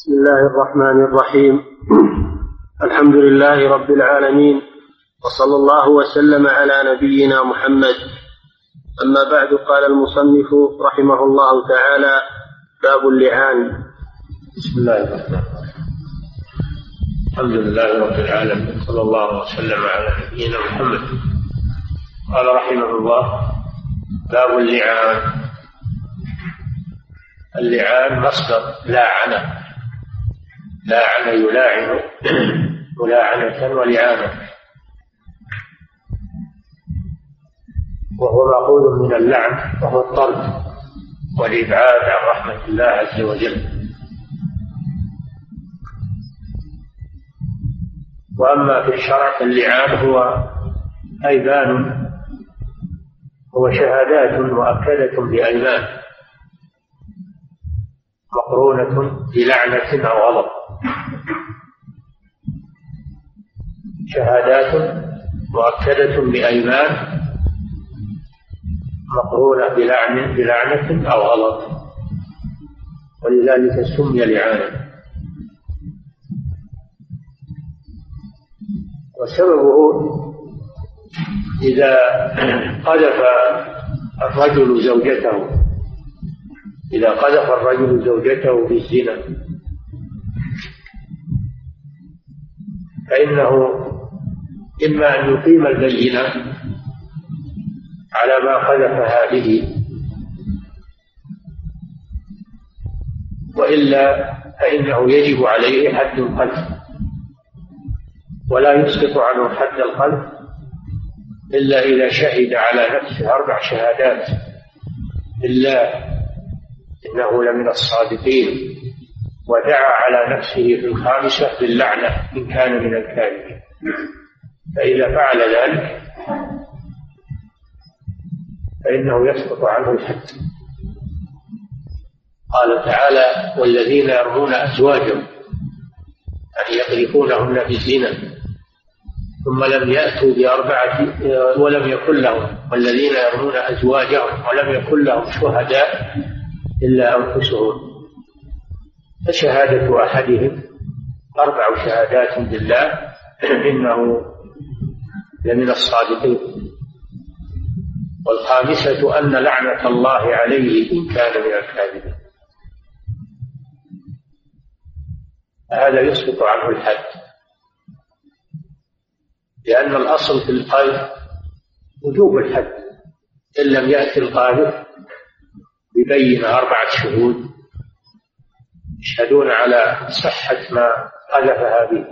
بسم الله الرحمن الرحيم. الحمد لله رب العالمين وصلى الله وسلم على نبينا محمد. أما بعد قال المصنف رحمه الله تعالى باب اللعان. بسم الله الرحمن الرحيم. الحمد لله رب العالمين صلى الله وسلم على نبينا محمد. قال رحمه الله باب اللعان. اللعان مصدر لاعنة لاعن يلاعن ملاعنة ولعانة وهو مأخوذ من اللعن وهو الطرد والإبعاد عن رحمة الله عز وجل. وأما في الشرع فاللعان هو أيمان هو شهادات مؤكدة بأيمان مقرونة بلعنة أو غضب. شهادات مؤكدة بأيمان مقرونة بلعن بلعنة أو غلط. ولذلك سمي لعانا. وسببه إذا قذف الرجل زوجته إذا قذف الرجل زوجته بالزنا فإنه إما أن يقيم البينة على ما قذفها به وإلا فإنه يجب عليه حد القذف ولا يسقط عنه حد القذف إلا إذا شهد على نفسه أربع شهادات إلا إنه لمن الصادقين ودعا على نفسه في الخامسة باللعنة إن كان من الكاذبين. فإذا فعل ذلك فإنه يسقط عنه الحد. قال تعالى والذين يرمون أزواجهم أن يقذفونهن بالزنا ثم لم يأتوا بأربعة ولم يكن لهم والذين يرمون أزواجهم ولم يكن لهم شهداء إلا أنفسهم. فشهادة أحدهم أربع شهادات بالله إنه لمن الصادقين. والخامسة أن لعنة الله عليه إن كان من الكاذبين. هذا يسقط عنه الحد. لأن الأصل في القذف وجوب الحد. إن لم يأتي القاذف ببين أربعة شهود يشهدون على صحة ما قذفها به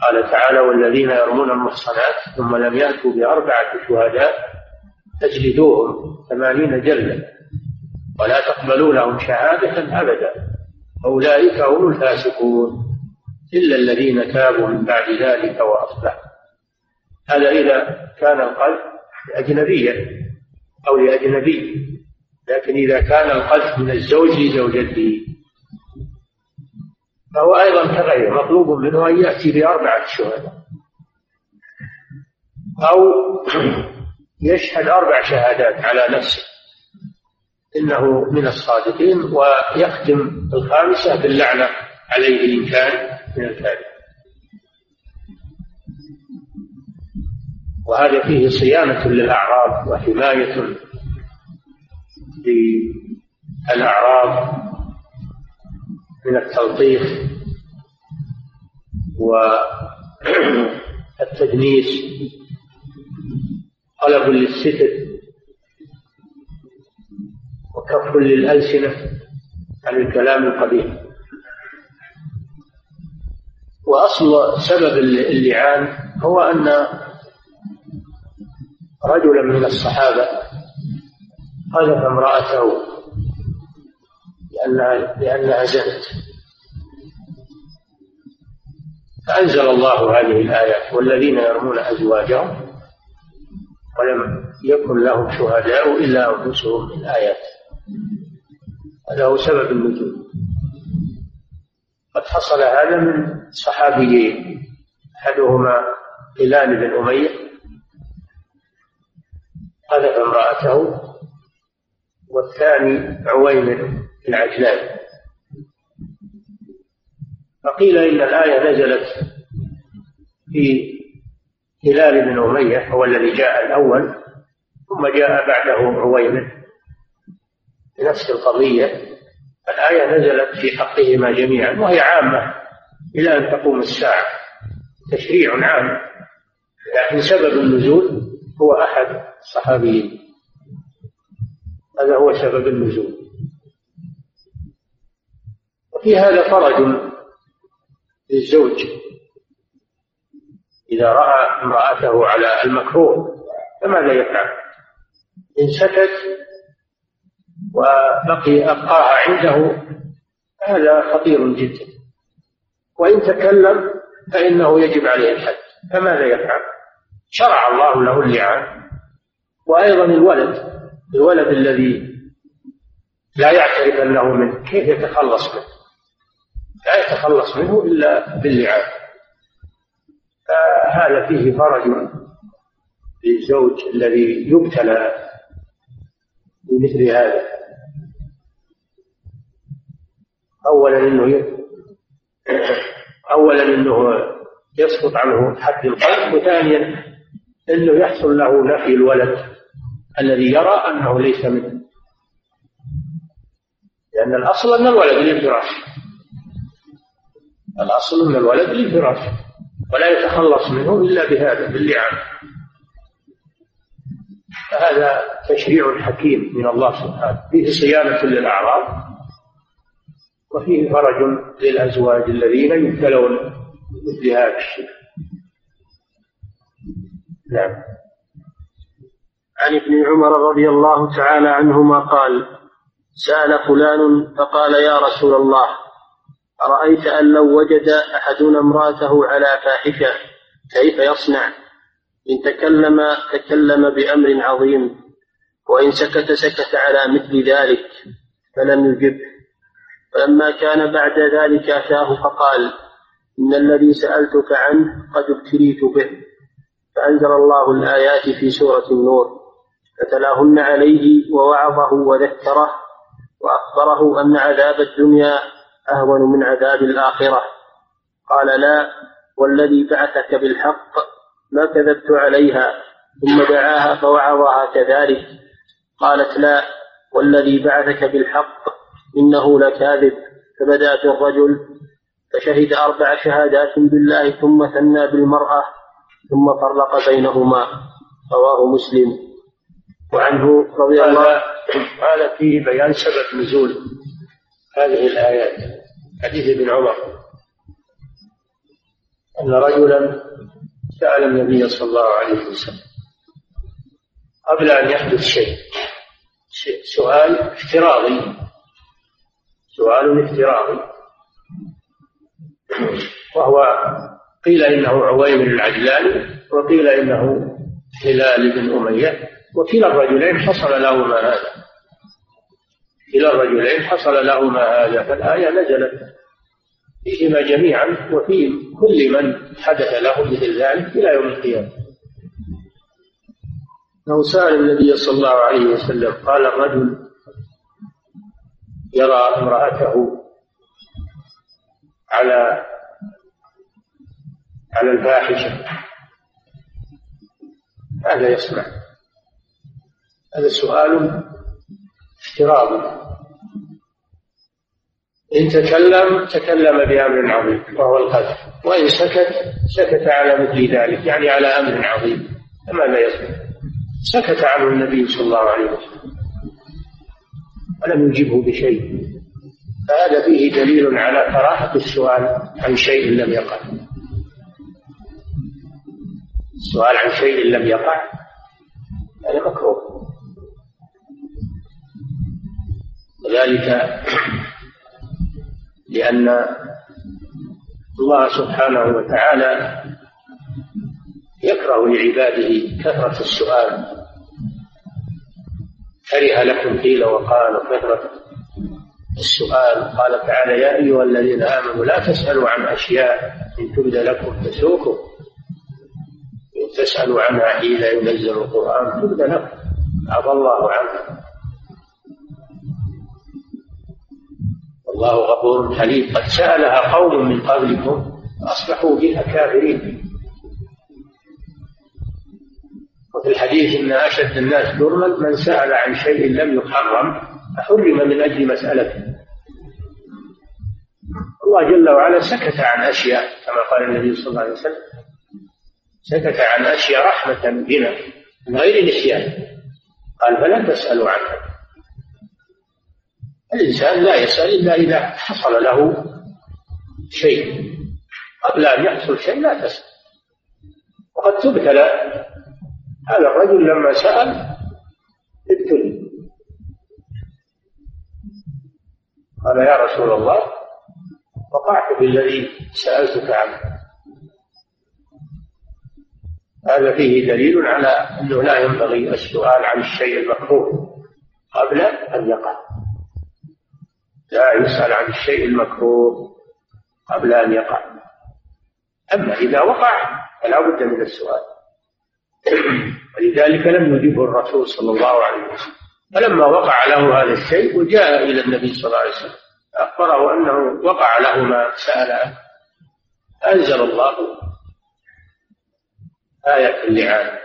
قال تعالى والذين يرمون المحصنات ثم لم يأتوا بأربعة شهداء تجلدوهم ثمانين جلدة ولا تقبلوا لهم شهادة أبدا. أولئك هم الفاسقون. إلا الذين تابوا من بعد ذلك وأصلحوا. هذا إذا كان القذف لأجنبية أو لأجنبي. لكن إذا كان القذف من الزوج لزوجته فهو أيضا كغيره مطلوب منه أن يأتي بأربعة شهداء. أو يشهد أربع شهادات على نفسه. إنه من الصادقين ويختم الخامسة باللعنة عليه إن كان من الكاذب وهذا فيه صيانة للأعراض وحماية للأعراض من التلطيف والتدنيس طلب للستر وكف للألسنة عن الكلام القبيح. وأصل سبب اللعان هو أن رجلا من الصحابة قذف امرأته لأنها لأنها زنت فأنزل الله هذه الآيات والذين يرمون أزواجهم ولم يكن لهم شهداء إلا أنفسهم من الآيات هذا هو سبب النزول. قد حصل هذا من صحابيين أحدهما هلال بن أمية. قذف امرأته والثاني عويمر. العجلان. فقيل إن الآية نزلت في هلال بن أمية هو الذي جاء الأول ثم جاء بعده عويمر بنفس القضية. الآية نزلت في حقهما جميعا وهي عامة إلى أن تقوم الساعة. تشريع عام لكن سبب النزول هو أحد الصحابيين. هذا هو سبب النزول. وفي هذا فرج للزوج إذا رأى امرأته على المكروه فماذا يفعل؟ إن سكت وبقي أبقاها عنده هذا خطير جدا وإن تكلم فإنه يجب عليه الحد فماذا يفعل؟ شرع الله له اللعان وأيضا الولد الولد الذي لا يعترف أنه منه كيف يتخلص منه؟ لا يتخلص منه إلا باللعان فهذا فيه فرج للزوج الذي يبتلى بمثل هذا. أولا أنه أولا أنه يسقط عنه حد القلب وثانيا أنه يحصل له نفي الولد الذي يرى أنه ليس منه. لأن الأصل أن الولد للفراش الأصل أن الولد للفراش ولا يتخلص منه إلا بهذا باللعان. فهذا تشريع حكيم من الله سبحانه. فيه صيانة للأعراض وفيه فرج للأزواج الذين يبتلون مثل هذا الشيء. نعم. عن ابن عمر رضي الله تعالى عنهما قال سأل فلان فقال يا رسول الله أرأيت أن لو وجد أحدنا امرأته على فاحشة كيف يصنع؟ إن تكلم تكلم بأمر عظيم وإن سكت سكت على مثل ذلك فلم يجبه فلما كان بعد ذلك أتاه فقال إن الذي سألتك عنه قد ابتليت به. فأنزل الله الآيات في سورة النور فتلاهن عليه ووعظه وذكره وأخبره أن عذاب الدنيا أهون من عذاب الآخرة. قال لا والذي بعثك بالحق ما كذبت عليها ثم دعاها فوعظها كذلك. قالت لا والذي بعثك بالحق إنه لكاذب فبدأ الرجل فشهد أربع شهادات بالله ثم ثنى بالمرأة ثم فرق بينهما. رواه مسلم. وعنه رضي الله هذا فيه بيان سبب نزول. هذه الآيات. حديث ابن عمر. أن رجلا سأل النبي صلى الله عليه وسلم قبل أن يحدث شيء. سؤال افتراضي. سؤال افتراضي. وهو قيل إنه عويمر العجلاني وقيل إنه هلال بن أمية وكلا الرجلين حصل لهما هذا. كلا الرجلين حصل لهما هذا فالآية نزلت فيهما جميعا وفي كل من حدث له مثل ذلك إلى يوم القيامة لو سأل النبي صلى الله عليه وسلم قال الرجل يرى امرأته على على الفاحشة ماذا يصنع؟ هذا سؤال افتراضي إن تكلم تكلم بأمر عظيم وهو القدر. وإن سكت سكت على مثل ذلك يعني على أمر عظيم. فماذا يصنع؟ سكت عنه النبي صلى الله عليه وسلم. ولم يجبه بشيء. فهذا فيه دليل على كراهة السؤال عن شيء لم يقع. السؤال عن شيء لم يقع. هذا مكروه. وذلك لأن الله سبحانه وتعالى يكره لعباده كثرة السؤال كره لكم قيل وقال وكثرة السؤال قال تعالى يا أيها الذين آمنوا لا تسألوا عن أشياء إن تبد لكم تسوكم إن تسألوا عنها حين ينزل القرآن تبد لكم عفى الله عنها الله غفور حليم. قد سألها قوم من قبلكم فأصبحوا بها كافرين. وفي الحديث إن أشد الناس جرما من سأل عن شيء لم يحرم فحرم من أجل مسألته الله جل وعلا سكت عن أشياء كما قال النبي صلى الله عليه وسلم. سكت عن أشياء رحمة بنا من غير نسيان. قال فلا تسألوا عنها. الإنسان لا يسأل إلا إذا حصل له شيء. قبل أن يحصل شيء لا تسأل. وقد تبتلى. هذا الرجل لما سأل ابتلي. قال يا رسول الله وقعت بالذي سألتك عنه. هذا فيه دليل على أنه لا ينبغي السؤال عن الشيء المكروه قبل أن يقع. لا يسأل عن الشيء المكروه قبل أن يقع. أما إذا وقع فلا بد من السؤال. ولذلك لم يجبه الرسول صلى الله عليه وسلم. فلما وقع له هذا الشيء وجاء إلى النبي صلى الله عليه وسلم. أخبره أنه وقع له ما سأل عنه أنزل الله آية اللعان.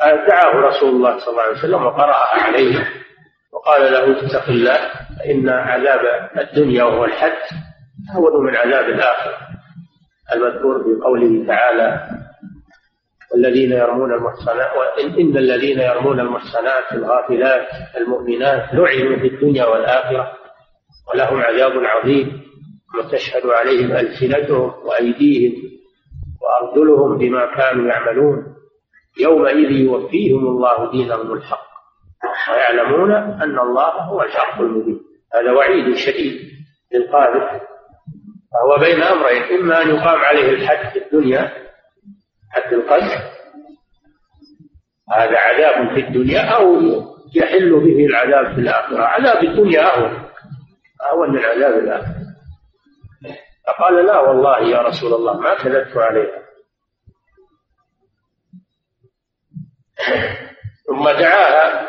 دعاه رسول الله صلى الله عليه وسلم وقرأها عليه. وقال له اتق الله فإن عذاب الدنيا وهو الحد أهون من عذاب الآخرة. المذكور في قوله تعالى والذين يرمون المحصنات وإن إن الذين يرمون المحصنات الغافلات المؤمنات لعنوا في الدنيا والآخرة ولهم عذاب عظيم وتشهد عليهم ألسنتهم وأيديهم وأرجلهم بما كانوا يعملون. يومئذ يوفيهم الله دينهم الحق. ويعلمون أن الله هو الحق المبين. هذا وعيد شديد للقاذف فهو بين أمرين إما أن يقام عليه الحد في الدنيا حد القذف هذا عذاب في الدنيا أو يحل به العذاب في الآخرة. عذاب الدنيا أهون أهون من عذاب الآخرة. فقال لا والله يا رسول الله ما كذبت عليها ثم دعاها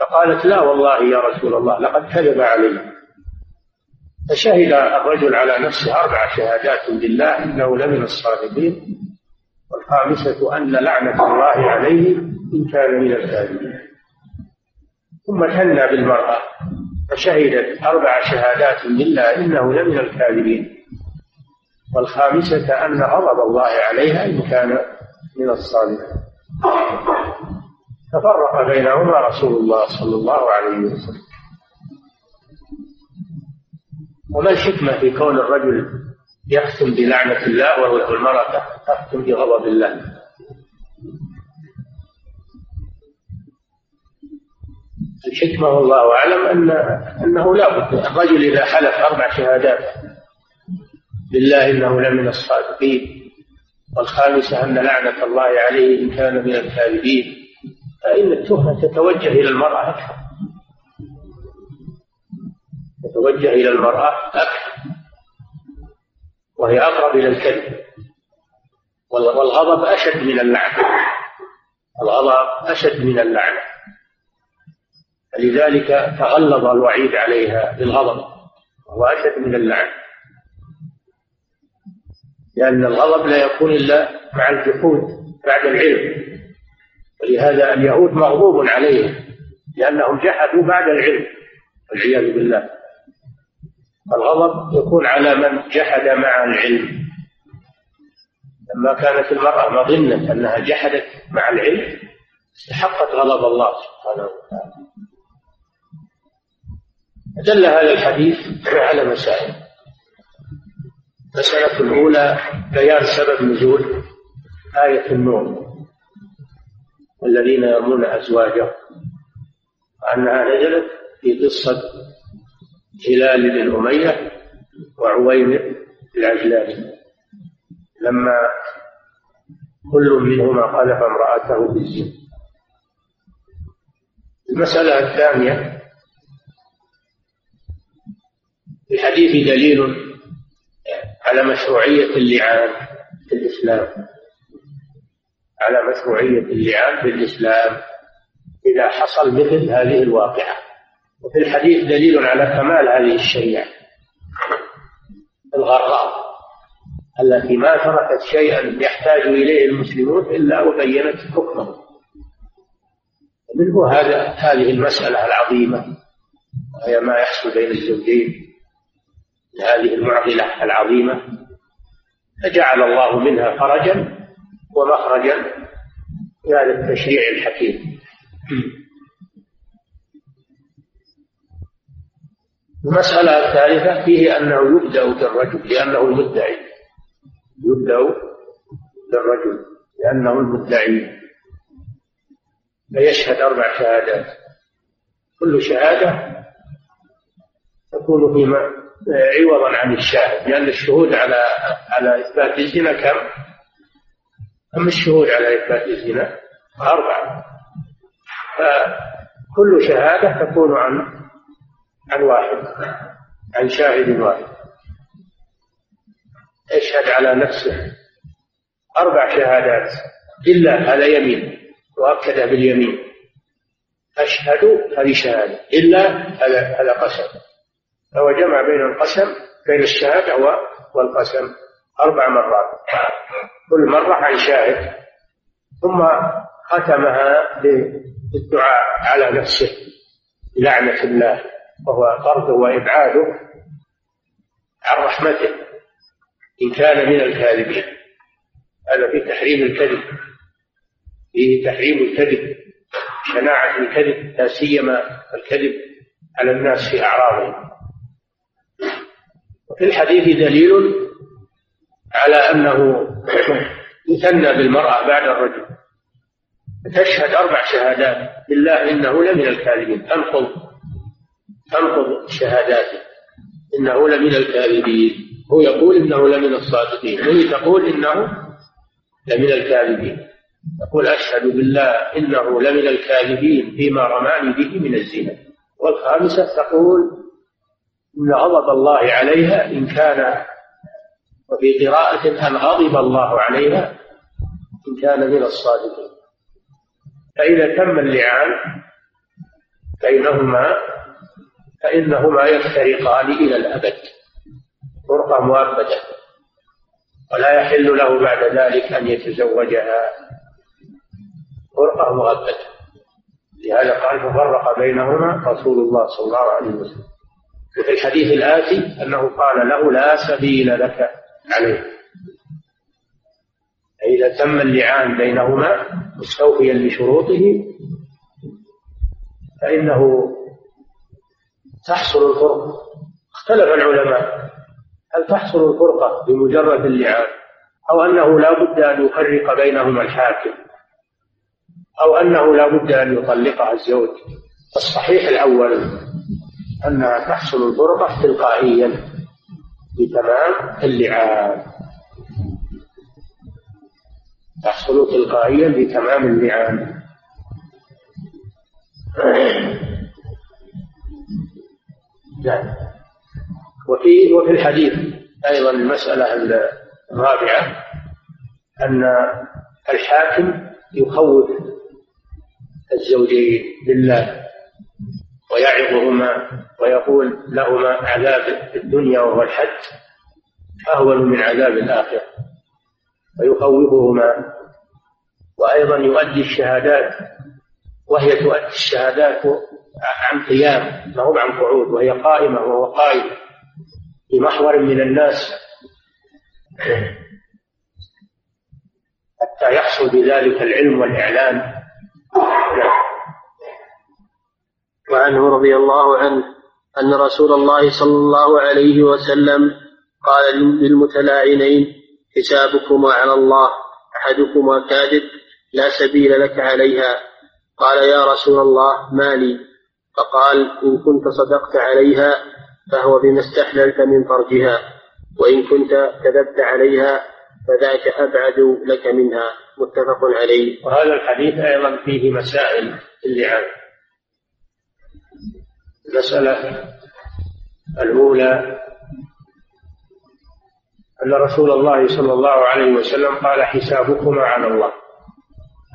فقالت لا والله يا رسول الله لقد كذب علي فشهد الرجل على نفسه أربع شهادات بالله إنه لمن الصادقين والخامسة أن لعنة الله عليه إن كان من الكاذبين. ثم ثنى بالمرأة فشهدت أربع شهادات بالله إنه لمن الكاذبين. والخامسة أن غضب الله عليها إن كان من الصادقين. ففرق بينهما رسول الله صلى الله عليه وسلم. وما الحكمة في كون الرجل يختم بلعنة الله والمرأة تختم بغضب الله؟ الحكمة والله أعلم أن أنه لا بد الرجل إذا حلف أربع شهادات بالله إنه لمن الصادقين والخامسة أن لعنة الله عليه إن كان من الكاذبين. فإن التهمة تتوجه إلى المرأة أكثر. تتوجه إلى المرأة أكثر. وهي أقرب إلى الكذب. والغضب أشد من اللعنة الغضب أشد من اللعنة فلذلك تغلظ الوعيد عليها بالغضب. وهو أشد من اللعنة لأن الغضب لا يكون إلا مع الجحود بعد العلم. ولهذا اليهود مغضوب عليهم لأنهم جحدوا بعد العلم والعياذ بالله. الغضب يكون على من جحد مع العلم. لما كانت المرأة مظنة أنها جحدت مع العلم استحقت غضب الله سبحانه وتعالى. دل هذا الحديث على مسائل. المسألة الأولى بيان سبب نزول آية النور. الذين يرمون أزواجهم. وأنها نزلت في قصة هلال بن أمية وعويمر العجلاني لما كل منهما قذف امرأته بالزنا المسألة الثانية في الحديث دليل على مشروعية اللعان في الإسلام. على مشروعية اللعان في الإسلام إذا حصل مثل هذه الواقعة. وفي الحديث دليل على كمال هذه الشريعة. الغراء التي ما تركت شيئا يحتاج إليه المسلمون إلا وبينت حكمه. منه هذا هذه المسألة العظيمة وهي ما يحصل بين الزوجين. هذه المعضلة العظيمة. فجعل الله منها فرجا ومخرجا هذا التشريع الحكيم. المسألة الثالثة فيه أنه يبدأ بالرجل لأنه المدعي. يبدأ بالرجل لأنه المدعي. فيشهد أربع شهادات. كل شهادة تكون فيما عوضا عن الشاهد لأن الشهود على على إثبات الزنا كم؟ كم الشهود على إثبات الزنا؟ أربعة فكل شهادة تكون عن عن واحد عن شاهد واحد. يشهد على نفسه أربع شهادات إلا هذا يمين وأكد باليمين. أشهد هذه شهادة إلا هذا هذا قسم. فهو جمع بين القسم بين الشهادة والقسم أربع مرات. كل مرة عن شاهد ثم ختمها بالدعاء على نفسه بلعنة الله وهو طرده وإبعاده عن رحمته إن كان من الكاذبين. هذا في تحريم الكذب فيه تحريم الكذب شناعة الكذب لا سيما الكذب على الناس في أعراضهم. وفي الحديث دليل على أنه يثنى بالمرأة بعد الرجل. تشهد أربع شهادات. بالله إنه لمن الكاذبين. تنقض تنقض شهاداته. إنه لمن الكاذبين. هو يقول إنه لمن الصادقين. وهي تقول إنه لمن الكاذبين. يقول أشهد بالله إنه لمن الكاذبين فيما رماني به من الزنا. والخامسة تقول إن غضب الله عليها إن كان وفي قراءة أن غضب الله عليها؟ إن كان من الصادقين. فإذا تم اللعان بينهما فإنهما يفترقان إلى الأبد. فرقة مؤبدة. ولا يحل له بعد ذلك أن يتزوجها. فرقة مؤبدة. لهذا قال ففرق بينهما رسول الله صلى الله عليه وسلم. وفي الحديث الآتي أنه قال له لا سبيل لك. عليه. فإذا تم اللعان بينهما مستوفيا لشروطه فإنه تحصل الفرقة. اختلف العلماء. هل تحصل الفرقة بمجرد اللعان؟ أو أنه لا بد أن يفرق بينهما الحاكم؟ أو أنه لا بد أن يطلقها الزوج؟ الصحيح الأول أنها تحصل الفرقة تلقائيا. بتمام اللعان تحصل تلقائيا بتمام اللعان نعم. وفي وفي الحديث أيضا المسألة الرابعة أن الحاكم يخوف الزوجين بالله ويعظهما ويقول لهما عذاب الدنيا وهو الحج أهون من عذاب الآخرة. ويخوفهما وأيضا يؤدي الشهادات وهي تؤدي الشهادات عن قيام ما هو عن قعود وهي قائمة وهو قائم في محور من الناس. حتى يحصل بذلك العلم والإعلان وعنه رضي الله عنه أن رسول الله صلى الله عليه وسلم قال للمتلاعنين حسابكما على الله أحدكما كاذب لا سبيل لك عليها. قال يا رسول الله ما لي. فقال إن كنت صدقت عليها فهو بما استحللت من فرجها وإن كنت كذبت عليها فذاك أبعد لك منها. متفق عليه. وهذا الحديث أيضا فيه مسائل اللعان المسألة الأولى أن رسول الله صلى الله عليه وسلم قال حسابكما على الله.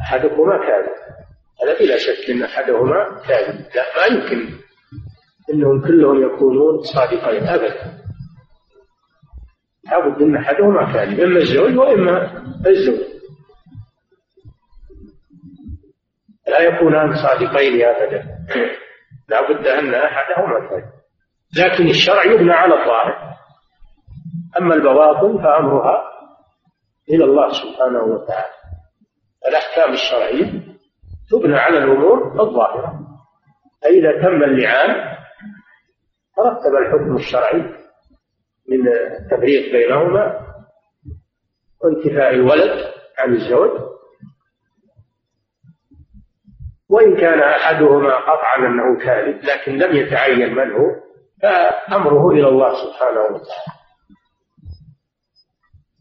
أحدكما كاذب. هذا بلا شك أن أحدهما كاذب. لا ما يمكن إنهم كلهم يكونون صادقين أبدا. لابد إن أحدهما كاذب إما الزوج وإما الزوج. لا يكونان صادقين أبدا. لا بد أن احدهما كاذب لكن الشرع يبنى على الظاهر. أما البواطن فأمرها إلى الله سبحانه وتعالى. الأحكام الشرعية تبنى على الأمور الظاهرة. فاذا تم اللعان ترتب الحكم الشرعي من التفريق بينهما وانتفاء الولد عن الزوج وإن كان أحدهما قطعا أنه كاذب لكن لم يتعين من هو فأمره إلى الله سبحانه وتعالى.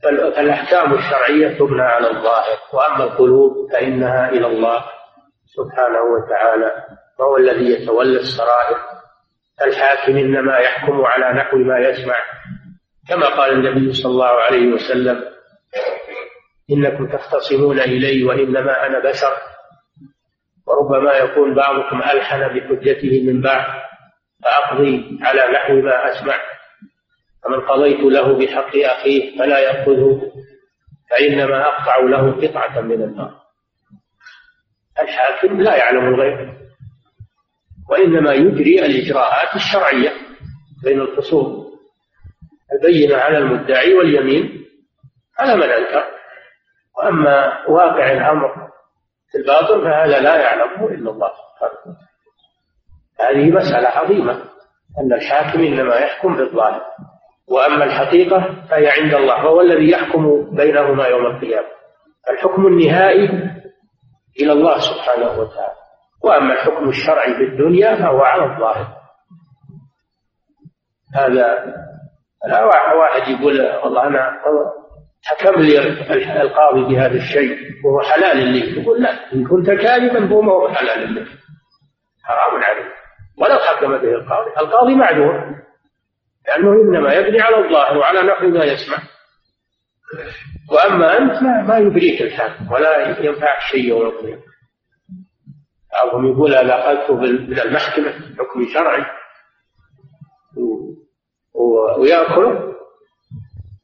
فالأحكام الشرعية تبنى على الظاهر وأما القلوب فإنها إلى الله سبحانه وتعالى وهو الذي يتولى السرائر. الحاكم إنما يحكم على نحو ما يسمع. كما قال النبي صلى الله عليه وسلم إنكم تختصمون إلي وإنما أنا بشر. وربما يكون بعضكم ألحن بحجته من بعض فأقضي على نحو ما أسمع. فمن قضيت له بحق أخيه فلا يأخذه فإنما أقطع له قطعة من النار. الحاكم لا يعلم الغيب وإنما يجري الإجراءات الشرعية بين الخصوم البينة على المدعي واليمين على من أنكر. وأما واقع الأمر في الباطن فهذا لا يعلمه إلا الله سبحانه هذه مسألة عظيمة أن الحاكم إنما يحكم بالظاهر وأما الحقيقة فهي عند الله وهو الذي يحكم بينهما يوم القيامة. الحكم النهائي إلى الله سبحانه وتعالى وأما الحكم الشرعي في الدنيا فهو على الظاهر. هذا لا واحد يقول والله أنا حكم لي القاضي بهذا الشيء؟ وهو حلال لي. يقول لا إن كنت كاذبا فهو ما هو حلال لك. حرام عليك. ولو حكم به القاضي. القاضي معذور لأنه إنما يبني على الظاهر وعلى نحو ما يسمع. وأما أنت ما, ما يبريك الحاكم ولا ينفعك شيء يوم القيامة بعضهم يقول أنا أخذته من المحكمة حكم شرعي. ويأكله.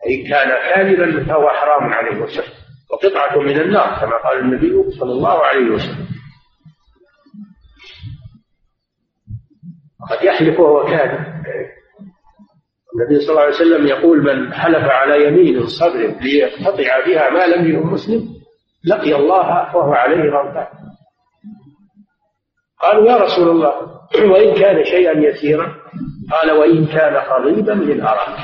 إن كان كاذبا فهو حرام عليه وسلم وقطعة من النار كما قال النبي صلى الله عليه وسلم. قد يحلف وهو كاذب. النبي صلى الله عليه وسلم يقول من حلف على يمين صبر ليقتطع بها مال امرئ مسلم لقي الله وهو عليه غضبان. قالوا يا رسول الله وإن كان شيئا يسيرا؟ قال وإن كان قريبا من أراك.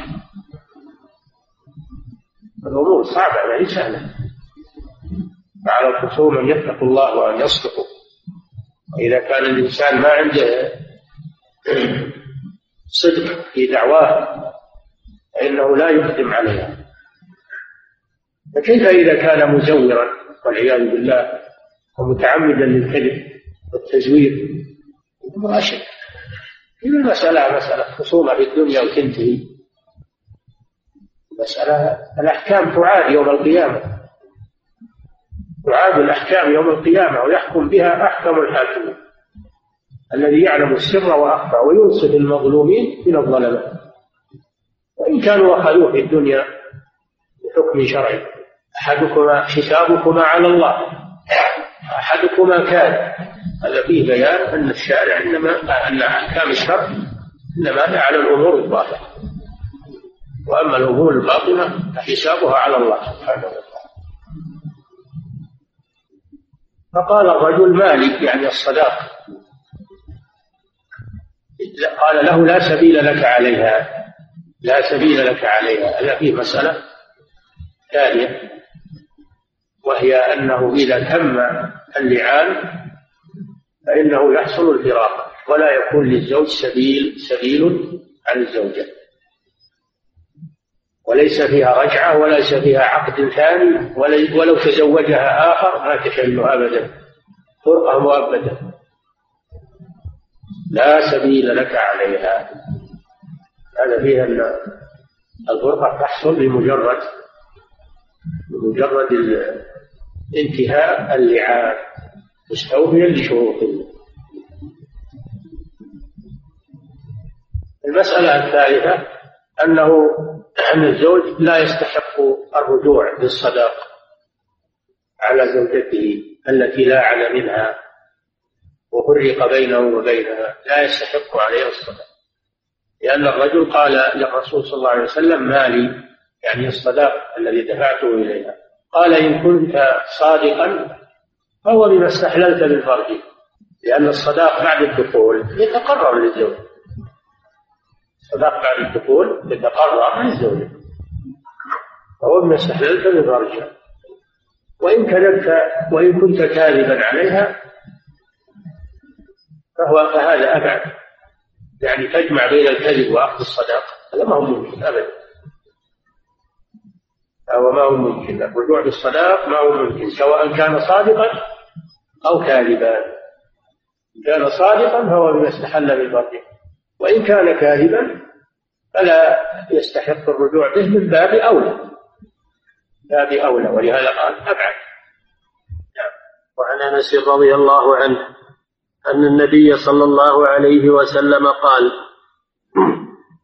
الأمور صعبة يعني سهلة فعلى الخصوم أن يتقوا الله وأن يصدقوا وإذا كان الإنسان ما عنده صدق في دعواه فإنه لا يقدم عليها. فكيف إذا كان مزورا والعياذ بالله ومتعمدا للكذب والتزوير؟ أمر أشد إذا المسألة مسألة خصومة في الدنيا وتنتهي. مسألة الأحكام تعاد يوم القيامة. تعاد الأحكام يوم القيامة ويحكم بها أحكم الحاكمين الذي يعلم السر وأخفى وينصف المظلومين من الظلمات وإن كانوا أخذوه في الدنيا بحكم شرعي. أحدكما حسابكما على الله. أحدكما كان. هذا فيه بيان أن الشارع إنما أن أحكام الشرع إنما على الأمور الظاهرة. وأما الأمور الباطنة فحسابها على الله سبحانه وتعالى. فقال الرجل مالك يعني الصداق قال له لا سبيل لك عليها لا سبيل لك عليها. هذا فيه مسألة ثانية وهي أنه إذا تم اللعان فإنه يحصل الفراق ولا يكون للزوج سبيل سبيل عن الزوجة. وليس فيها رجعة وليس فيها عقد ثاني ولو تزوجها آخر ما تحل أبدا. فرقة مؤبدة. لا سبيل لك عليها. هذا فيها أن الفرقة تحصل بمجرد بمجرد انتهاء اللعان مستوفيا لشروطه المسألة الثالثة أنه أن الزوج لا يستحق الرجوع بالصداق على زوجته التي لا عن منها وفرق بينه وبينها. لا يستحق عليه الصداق لأن الرجل قال للرسول صلى الله عليه وسلم مالي يعني الصداق الذي دفعته إليها. قال إن كنت صادقا فهو بما استحللت من فرجه لأن الصداق بعد الدخول يتقرر للزوج. بعد الدخول يتقرر للزوج فهو بما استحللت من فرجها وإن كذبت وإن كنت كاذبا عليها فهو فهذا أبعد. يعني تجمع بين الكذب وأخذ الصداق هذا ما هو ممكن أبدا. هو ما هو ممكن. الرجوع بالصداق ما هو ممكن سواء كان صادقا أو كاذبا. إن كان صادقا فهو بما استحل بالباطل وإن كان كاذبا فلا يستحق الرجوع به من باب أولى. باب أولى ولهذا قال أبعد. وعن أنس رضي الله عنه أن النبي صلى الله عليه وسلم قال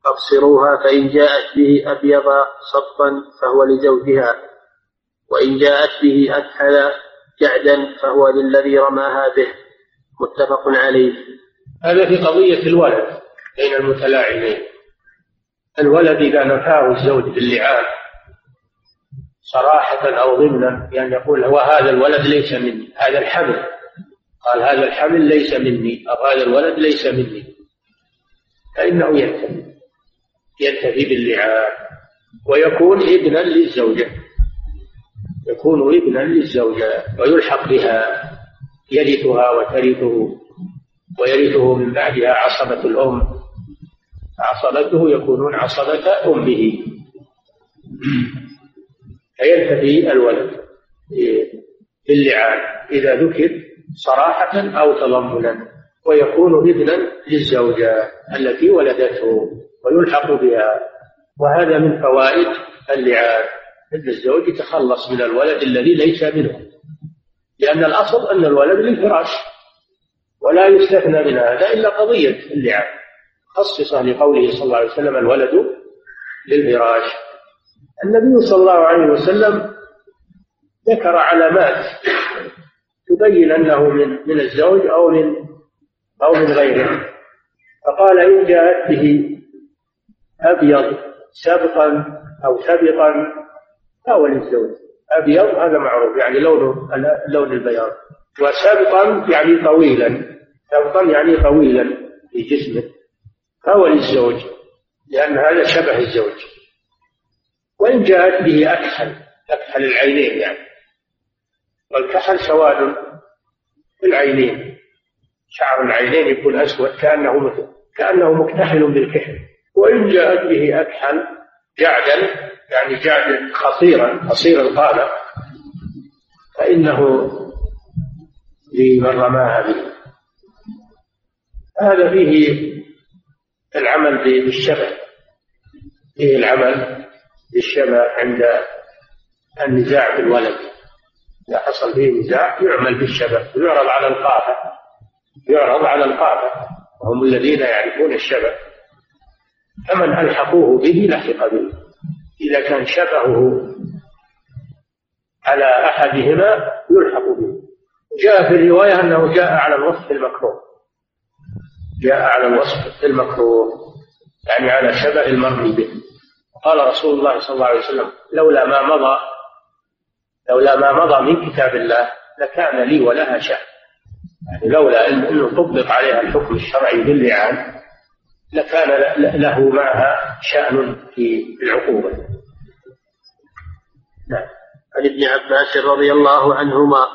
أبصروها فإن جاءت به أبيض صفا فهو لزوجها وإن جاءت به أكحل جعدا فهو للذي رماها به. متفق عليه. هذا في قضية الولد بين المتلاعبين. الولد إذا نفاه الزوج باللعان صراحة أو ضمنا يعني يقول وهذا الولد ليس مني هذا الحمل قال هذا الحمل ليس مني أو هذا الولد ليس مني. فإنه ينتهي ينتهي باللعان ويكون ابنا للزوجة يكون ابنا للزوجة ويلحق بها يرثها وترثه ويرثه من بعدها عصبة الأم. عصبته يكونون عصبة أمه. فينتهي الولد باللعان إذا ذكر صراحة أو تضمنا ويكون ابنا للزوجة التي ولدته ويلحق بها. وهذا من فوائد اللعان أن الزوج يتخلص من الولد الذي ليس منه. لأن الأصل أن الولد للفراش ولا يستثنى من هذا إلا قضية اللعان خصص لقوله صلى الله عليه وسلم الولد للفراش النبي صلى الله عليه وسلم ذكر علامات تبين أنه من من الزوج أو من أو من غيره. فقال إن جاءت به أبيض سبقا أو سبقا فهو للزوج. أبيض هذا معروف يعني لونه لون البياض. وسبقا يعني طويلا. سبقا يعني طويلا في جسمه. فهو للزوج لأن هذا شبه الزوج. وإن جاءت به أكحل أكحل العينين يعني. والكحل سواد في العينين. شعر العينين يكون أسود كأنه كأنه مكتحل بالكحل. وإن جاءت به أكحل جعدا يعني جعدا خطيرا قصير القامة فإنه لمن رماها به. هذا فيه العمل بالشبه فيه العمل بالشبه عند النزاع في الولد إذا حصل فيه نزاع يعمل بالشبه يعرض على القافة يعرض على القافة وهم الذين يعرفون الشبه فمن ألحقوه به لحق به. إذا كان شبهه على أحدهما يلحق به. جاء في الرواية أنه جاء على الوصف المكروه. جاء على الوصف المكروه يعني على شبه المرمي به. قال رسول الله صلى الله عليه وسلم لولا ما مضى لولا ما مضى من كتاب الله لكان لي ولها شأن. يعني لولا أنه طبق عليها الحكم الشرعي باللعان لكان له معها شأن في العقوبة. نعم. عن ابن عباس رضي الله عنهما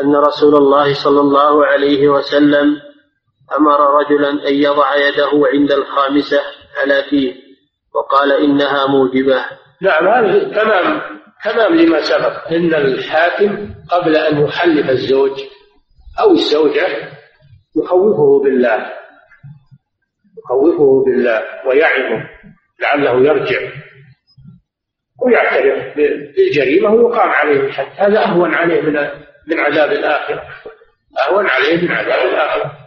أن رسول الله صلى الله عليه وسلم أمر رجلا أن يضع يده عند الخامسة على فيه وقال إنها موجبة. نعم هذا تمام تمام لما سبق. إن الحاكم قبل أن يحلف الزوج أو الزوجة يخوفه بالله يخوفه بالله ويعظه لعله يرجع ويعترف بالجريمة ويقام عليه الحد. هذا أهون عليه من من عذاب الآخرة. أهون عليه من عذاب الآخرة.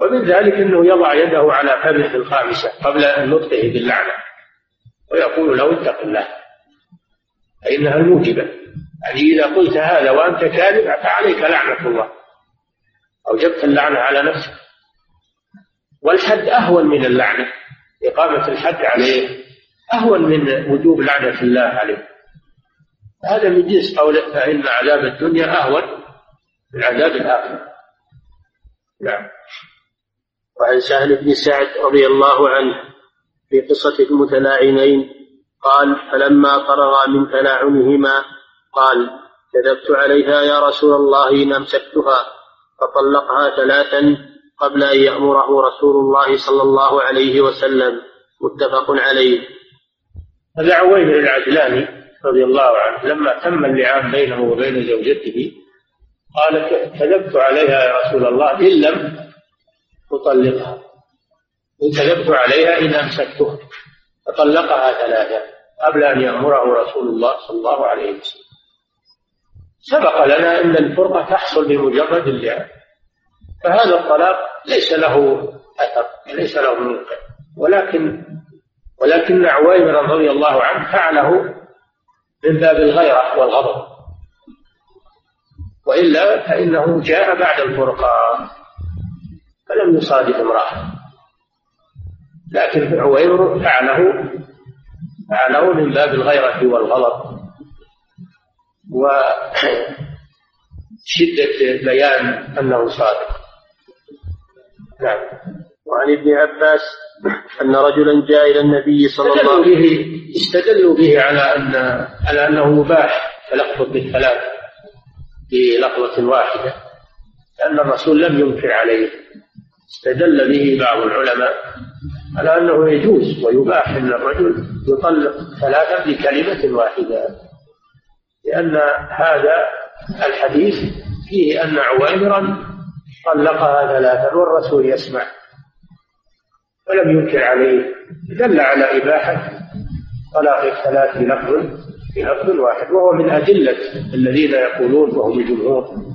ومن ذلك أنه يضع يده على فمه الخامسة قبل نطقه باللعنة ويقول له اتق الله فإنها الموجبة. يعني إذا قلت هذا وأنت كاذب فعليك لعنة الله. أوجبت اللعنة على نفسك. والحد أهون من اللعنة. إقامة الحد عليه أهون من وجوب لعنة الله عليه. هذا من جنس قوله فإن عذاب الدنيا أهون من عذاب الآخرة. نعم. وعن سهل بن سعد رضي الله عنه في قصة المتلاعنين قال فلما فرغا من تلاعنهما قال كذبت عليها يا رسول الله إن أمسكتها فطلقها ثلاثا قبل أن يأمره رسول الله صلى الله عليه وسلم. متفق عليه. هذا عويل العجلاني رضي الله عنه لما تم اللعان بينه وبين زوجته قال كذبت عليها يا رسول الله إن لم تطلقها. كذبت عليها إن أمسكتها. فطلقها ثلاثة قبل أن يأمره رسول الله صلى الله عليه وسلم. سبق لنا أن الفرقة تحصل بمجرد اللعان فهذا الطلاق ليس له أثر ليس له منكر ولكن ولكن عويمر رضي الله عنه فعله من باب الغيرة والغضب. وإلا فإنه جاء بعد الفرقان فلم يصادف امرأة. لكن عويمر فعله فعله من باب الغيرة والغضب وشدة بيان أنه صادق. نعم. وعن ابن عباس أن رجلا جاء إلى النبي صلى الله عليه وسلم به استدلوا به على أن على أنه مباح تلفظ بالثلاث بلفظة واحدة لأن الرسول لم ينكر عليه. استدل به بعض العلماء على أنه يجوز ويباح أن الرجل يطلق ثلاثة بكلمة واحدة لأن هذا الحديث فيه أن عويمرا طلقها ثلاثا والرسول يسمع ولم ينكر عليه دل على إباحة طلاق الثلاث بلفظ بلفظ واحد وهو من أدلة الذين يقولون وهم الجمهور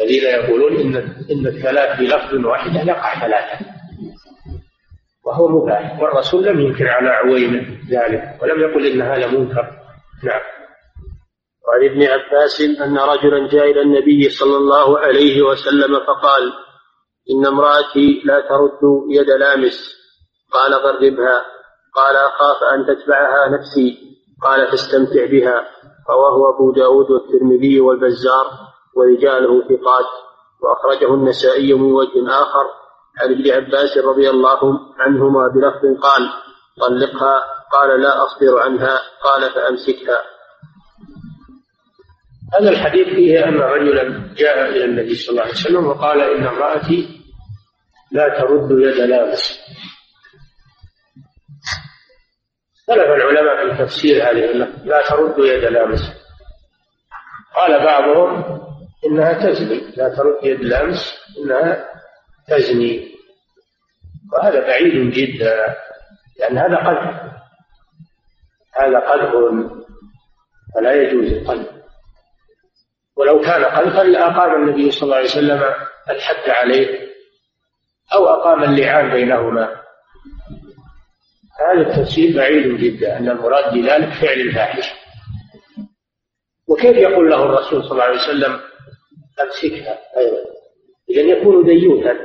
الذين يقولون إن إن الثلاث بلفظ واحد يقع ثلاثة. وهو مباح. والرسول لم ينكر على عويمة ذلك ولم يقل إن هذا منكر. نعم. وعن ابن عباس أن رجلا جاء إلى النبي صلى الله عليه وسلم فقال إن امرأتي لا ترد يد لامس. قال غربها. قال أخاف أن تتبعها نفسي. قال فاستمتع بها. رواه أبو داود والترمذي والبزار. ورجاله ثقات. وأخرجه النسائي من وجه آخر. عن ابن عباس رضي الله عنهما بلفظ قال طلقها. قال لا أصبر عنها. قال فأمسكها. هذا الحديث فيه أن رجلا جاء إلى النبي صلى الله عليه وسلم وقال إن امرأتي لا ترد يد لامس. اختلف العلماء في تفسير هذه لا ترد يد لامس. قال بعضهم إنها تزني لا ترد يد لامس إنها تزني وهذا بعيد جدا لأن هذا قدر هذا قدر فلا يجوز القدر ولو كان قذفا لأقام النبي صلى الله عليه وسلم الحد عليه أو أقام اللعان بينهما. هذا التفسير بعيد جدا أن المراد بذلك فعل الفاحشة وكيف يقول له الرسول صلى الله عليه وسلم أمسكها أيضا إذا يكون ديوثا.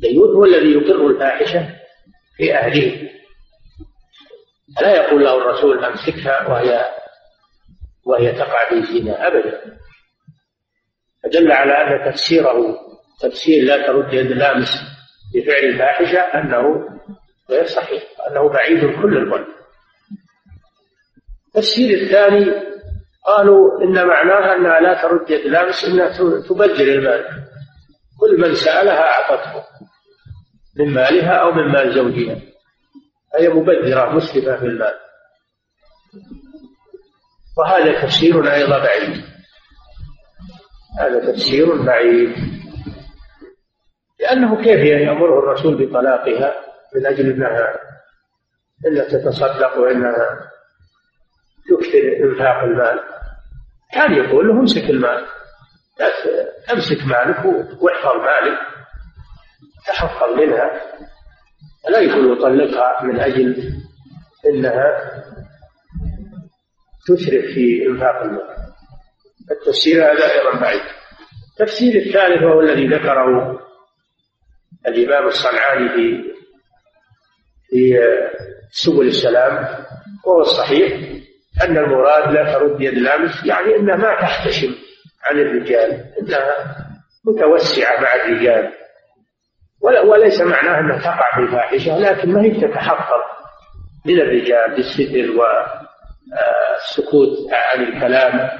ديوث هو الذي يقر الفاحشة في أهله. لا يقول له الرسول أمسكها وهي وهي تقع في الزنا أبدا. فدل على أن تفسيره تفسير لا ترد يد لامس بفعل الفاحشة أنه غير صحيح أنه بعيد كل الظن التفسير الثاني قالوا إن معناها أنها لا ترد يد لامس إنها تبذر المال. كل من سألها أعطته من مالها أو من مال زوجها. هي مبذرة مسرفة في المال. وهذا تفسير أيضا بعيد. هذا تفسير بعيد. لأنه كيف يأمره الرسول بطلاقها من أجل أنها إنها تتصدق وإنها تكثر إنفاق المال. كان يقول له امسك المال. امسك مالك واحفظ مالك. تحفظ منها. لا يقول يطلقها من أجل أنها تسرف في إنفاق المال. التفسير هذا أيضا بعيد. التفسير الثالث وهو الذي ذكره الإمام الصنعاني في في سبل السلام وهو الصحيح. أن المراد لا ترد يد لامس يعني أنها ما تحتشم عن الرجال إنها متوسعة مع الرجال. وليس معناه أنها تقع في الفاحشة لكن ما هي تتحفظ من الرجال بالستر والسكوت عن الكلام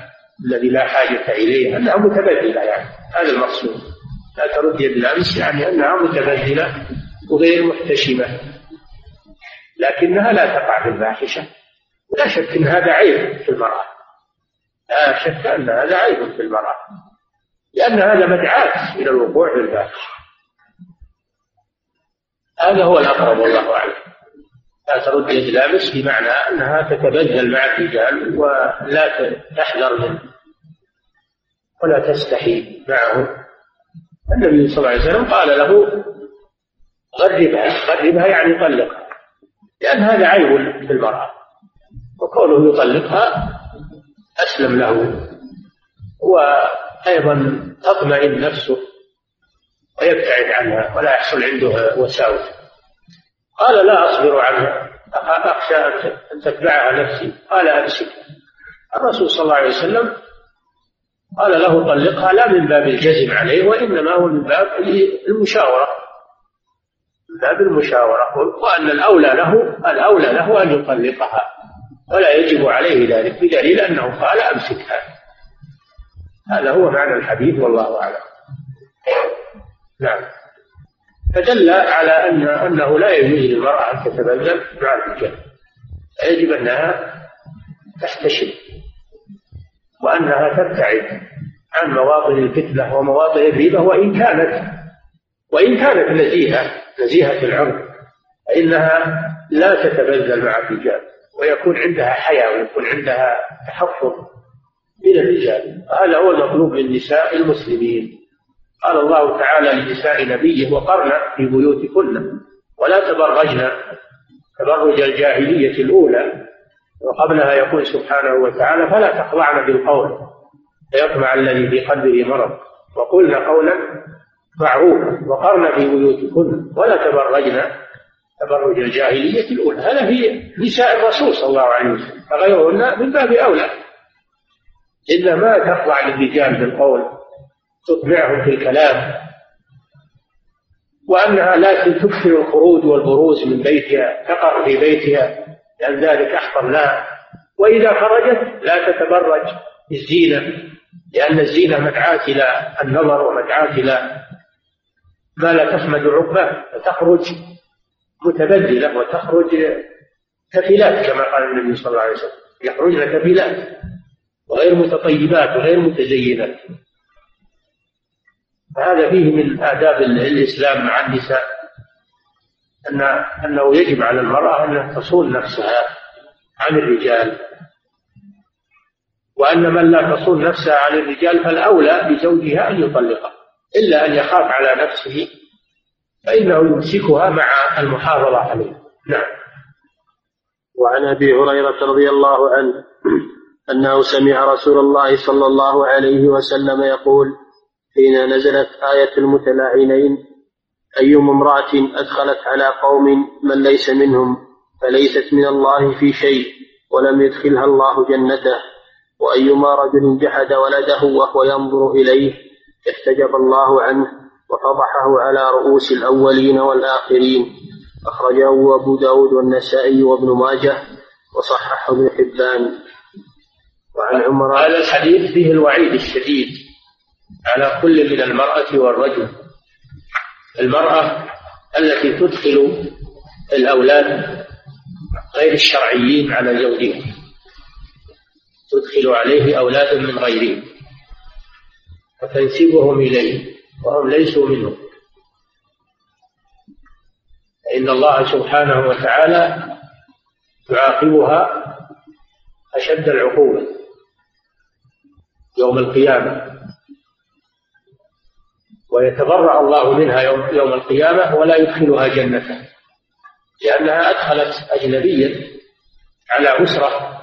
الذي لا حاجة إليه أنها متبذلة يعني. هذا المقصود. لا ترد يد الأمس يعني أنها متبذلة وغير محتشمة لكنها لا تقع في الفاحشة. لا شك أن هذا عيب في المرأة. لا شك أن هذا عيب في المرأة. لأن هذا مدعاة إلى الوقوع في الفاحشة هذا هو الأقرب والله أعلم. لا ترد يد لامس بمعنى أنها تتبذل مع الرجال ولا تحذر منه. ولا تستحي معه. النبي صلى الله عليه وسلم قال له غربها. غربها يعني طلقها. لأن هذا عيب في المرأة. وكونه يطلقها أسلم له. وأيضا تطمئن نفسه ويبتعد عنها ولا يحصل عنده وساوس. قال لا أصبر عنها. أخشى أن تتبعها نفسي. قال أمسك. الرسول صلى الله عليه وسلم قال له طلقها لا من باب الجزم عليه وإنما هو من باب المشاورة. من باب المشاورة. وأن الأولى له الأولى له أن يطلقها. ولا يجب عليه ذلك بدليل أنه قال أمسكها هذا. هو معنى الحديث والله أعلم. نعم. فدل على أن أنه لا يجوز للمرأة أن تتبذل مع الرجال. يجب أنها تحتشم وأنها تبتعد عن مواطن الفتنة ومواطن الريبة وإن كانت وإن كانت نزيهة نزيهة العرض فإنها لا تتبذل مع الرجال. ويكون عندها حياة ويكون عندها تحفظ من الرجال. هذا هو المطلوب من نساء المسلمين. قال الله تعالى لنساء نبيه وقرن في بيوتكن. ولا تبرجن تبرج الجاهلية الأولى. وقبلها يقول سبحانه وتعالى فلا تخضعن بالقول. فيطمع الذي في قلبه مرض. وقلن قولا معروفا. وقرن في بيوتكن. ولا تبرجن تبرج الجاهلية الأولى. هذا في نساء الرسول صلى الله عليه وسلم فغيرهن من باب أولى. إلا ما تخضع للرجال بالقول تطمعهم في الكلام وأنها لا تكثر الخروج والبروز من بيتها تقر في بيتها لأن ذلك أحفظ لها. وإذا خرجت لا تتبرج بالزينة لأن الزينة مدعاة إلى النظر ومدعاة إلى ما لا تحمد عقباه فتخرج متبذلة وتخرج كفلات كما قال النبي صلى الله عليه وسلم. يخرجن كفلات وغير متطيبات وغير متزينات. فهذا فيه من آداب الإسلام مع النساء أن أنه يجب على المرأة أن تصون نفسها عن الرجال. وأن من لا تصون نفسها عن الرجال فالأولى بزوجها أن يطلقها إلا أن يخاف على نفسه فإنه يمسكها مع المحافظة عليه. نعم. وعن أبي هريرة رضي الله عنه أنه سمع رسول الله صلى الله عليه وسلم يقول حين نزلت آية المتلاعنين أيما امرأة أدخلت على قوم من ليس منهم فليست من الله في شيء ولم يدخلها الله جنته. وأيما رجل جحد ولده وهو ينظر إليه احتجب الله عنه وفضحه على رؤوس الأولين والآخرين. أخرجه أبو داود والنسائي وابن ماجه وصححه ابن حبان. وعن عمر هذا الحديث فيه الوعيد الشديد على كل من المرأة والرجل. المرأة التي تدخل الأولاد غير الشرعيين على زوجها تدخل عليه أولادا من غيره وتنسبهم إليه. وهم ليسوا منه. فإن الله سبحانه وتعالى يعاقبها أشد العقوبة يوم القيامة. ويتبرأ الله منها يوم, يوم القيامة ولا يدخلها جنته لأنها أدخلت أجنبيا على أسرة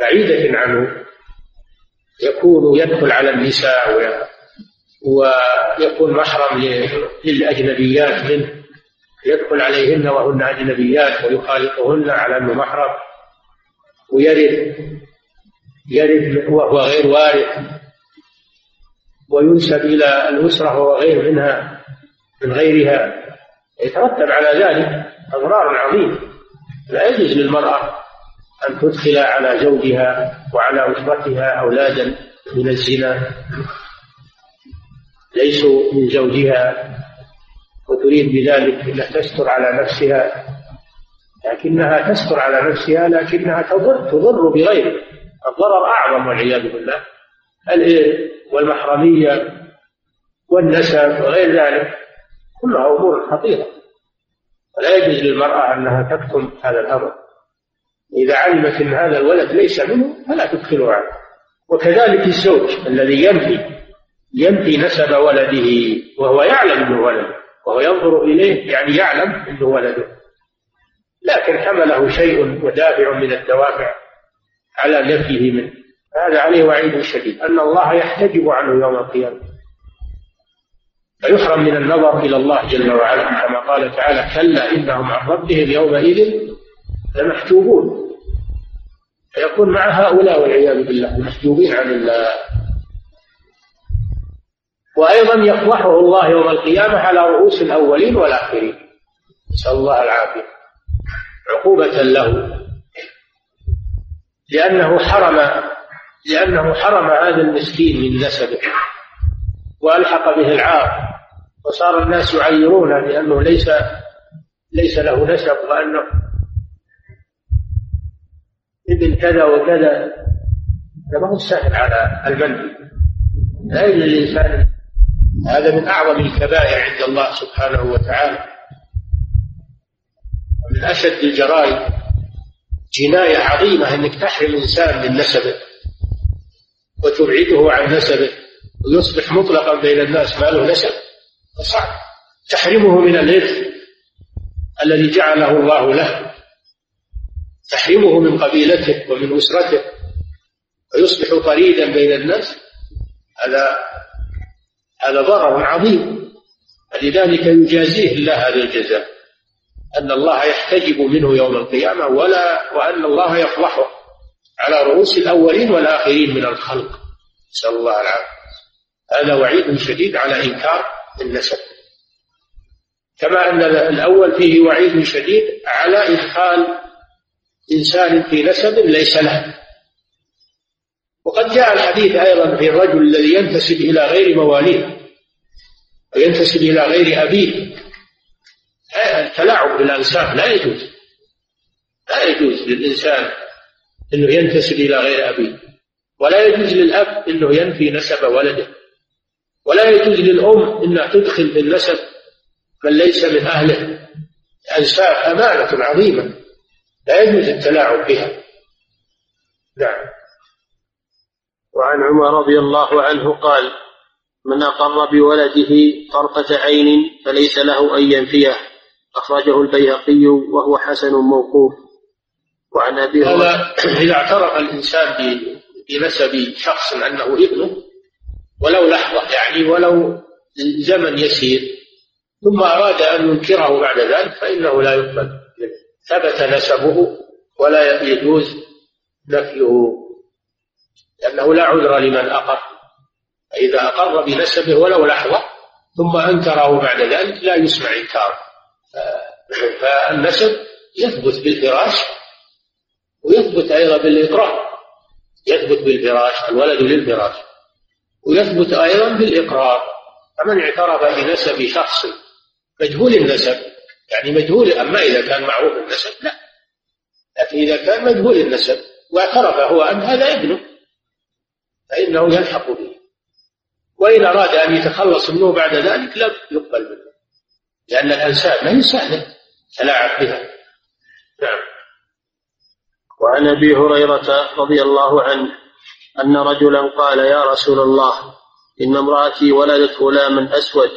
بعيدة عنه يكون يدخل على النساء ويكون محرم للأجنبيات منه. يدخل عليهن وهن أجنبيات ويخالطهن على أنه محرم. ويرث يرث وهو غير وارث وينسب إلى الأسرة وهو غير منها من غيرها. يترتب على ذلك أضرار عظيمة. لا يجوز للمرأة أن تدخل على زوجها وعلى أسرتها أولادا من الزنا. ليسوا من زوجها وتريد بذلك أن تستر على نفسها لكنها تستر على نفسها لكنها تضر تضر بغيرها الضرر أعظم والعياذ بالله. والمحرمية والنسب وغير ذلك. كلها أمور خطيرة. ولا يجوز للمرأة أنها تكتم هذا الأمر. إذا علمت أن هذا الولد ليس منه فلا تدخله عنه وكذلك الزوج الذي ينفي ينفي نسب ولده وهو يعلم إنه ولده وهو ينظر إليه يعني يعلم إنه ولده. لكن حمله شيء ودافع من الدوافع على نفيه منه. هذا عليه وعيد شديد. أن الله يحتجب عنه يوم القيامة. فيحرم من النظر إلى الله جل وعلا كما قال تعالى كلا إنهم عن ربهم يومئذ لمحجوبون. فيكون مع هؤلاء والعياذ بالله المحجوبين عن الله. وأيضا يفضحه الله يوم القيامة على رؤوس الأولين والآخرين. نسأل الله العافية. عقوبة له. لأنه حرم لأنه حرم هذا المسكين من نسبه. وألحق به العار. وصار الناس يعيرونه بأنه ليس ليس له نسب وأنه ابن كذا وكذا. هذا ما هو سهل على المنفي لا يجوز للإنسان هذا من أعظم الكبائر عند الله سبحانه وتعالى. ومن أشد الجرائم جناية عظيمة أنك تحرم إنسان من نسبه وتبعده عن نسبه ويصبح مطلقا بين الناس ما له نسب. فصعب. تحرمه من الإرث الذي جعله الله له. تحرمه من قبيلته ومن أسرته. ويصبح طريدا بين الناس. هذا هذا ضرر عظيم. فلذلك يجازيه الله هذا الجزاء أن الله يحتجب منه يوم القيامة ولا وأن الله يفضحه على رؤوس الأولين والآخرين من الخلق. نسأل الله العافية. هذا وعيد شديد على إنكار النسب. كما أن الأول فيه وعيد شديد على إدخال إنسان في نسب ليس له. وقد جاء الحديث أيضا في الرجل الذي ينتسب إلى غير مواليه وينتسب إلى غير أبيه. التلاعب بالأنساب لا يجوز لا يجوز للإنسان أنه ينتسب إلى غير أبيه ولا يجوز للأب أنه ينفي نسب ولده ولا يجوز للأم أنها تدخل في النسب من ليس من أهله. الأنساب أمانة عظيمة لا يجوز التلاعب بها. نعم. وعن عمر رضي الله عنه قال من أقر بولده طرفة عين فليس له أن ينفيه. أخرجه البيهقي وهو حسن موقوف. وعن أبي هذا إذا اعترف الإنسان بنسب شخص أنه ابنه ولو لحظة يعني ولو زمن يسير ثم أراد أن ينكره بعد ذلك فإنه لا يقبل. ثبت نسبه ولا يجوز نفيه. لأنه لا عذر لمن أقر. فإذا أقر بنسبه ولو لحظة ثم أنكره بعد ذلك لا يسمع إنكاره. فالنسب يثبت بالفراش ويثبت أيضا بالإقرار. يثبت بالفراش الولد للفراش. ويثبت أيضا بالإقرار. فمن اعترف بنسب شخص مجهول النسب يعني مجهول أما إذا كان معروف النسب لا. لكن إذا كان مجهول النسب واعترف هو أن هذا ابنه فإنه يلحق به. وإن أراد أن يتخلص منه بعد ذلك لم يقبل منه. لأن الأنساب ما هي سهلة. تلاعب بها. نعم. وعن أبي هريرة رضي الله عنه أن رجلا قال يا رسول الله إن امرأتي ولدت غلاما أسود.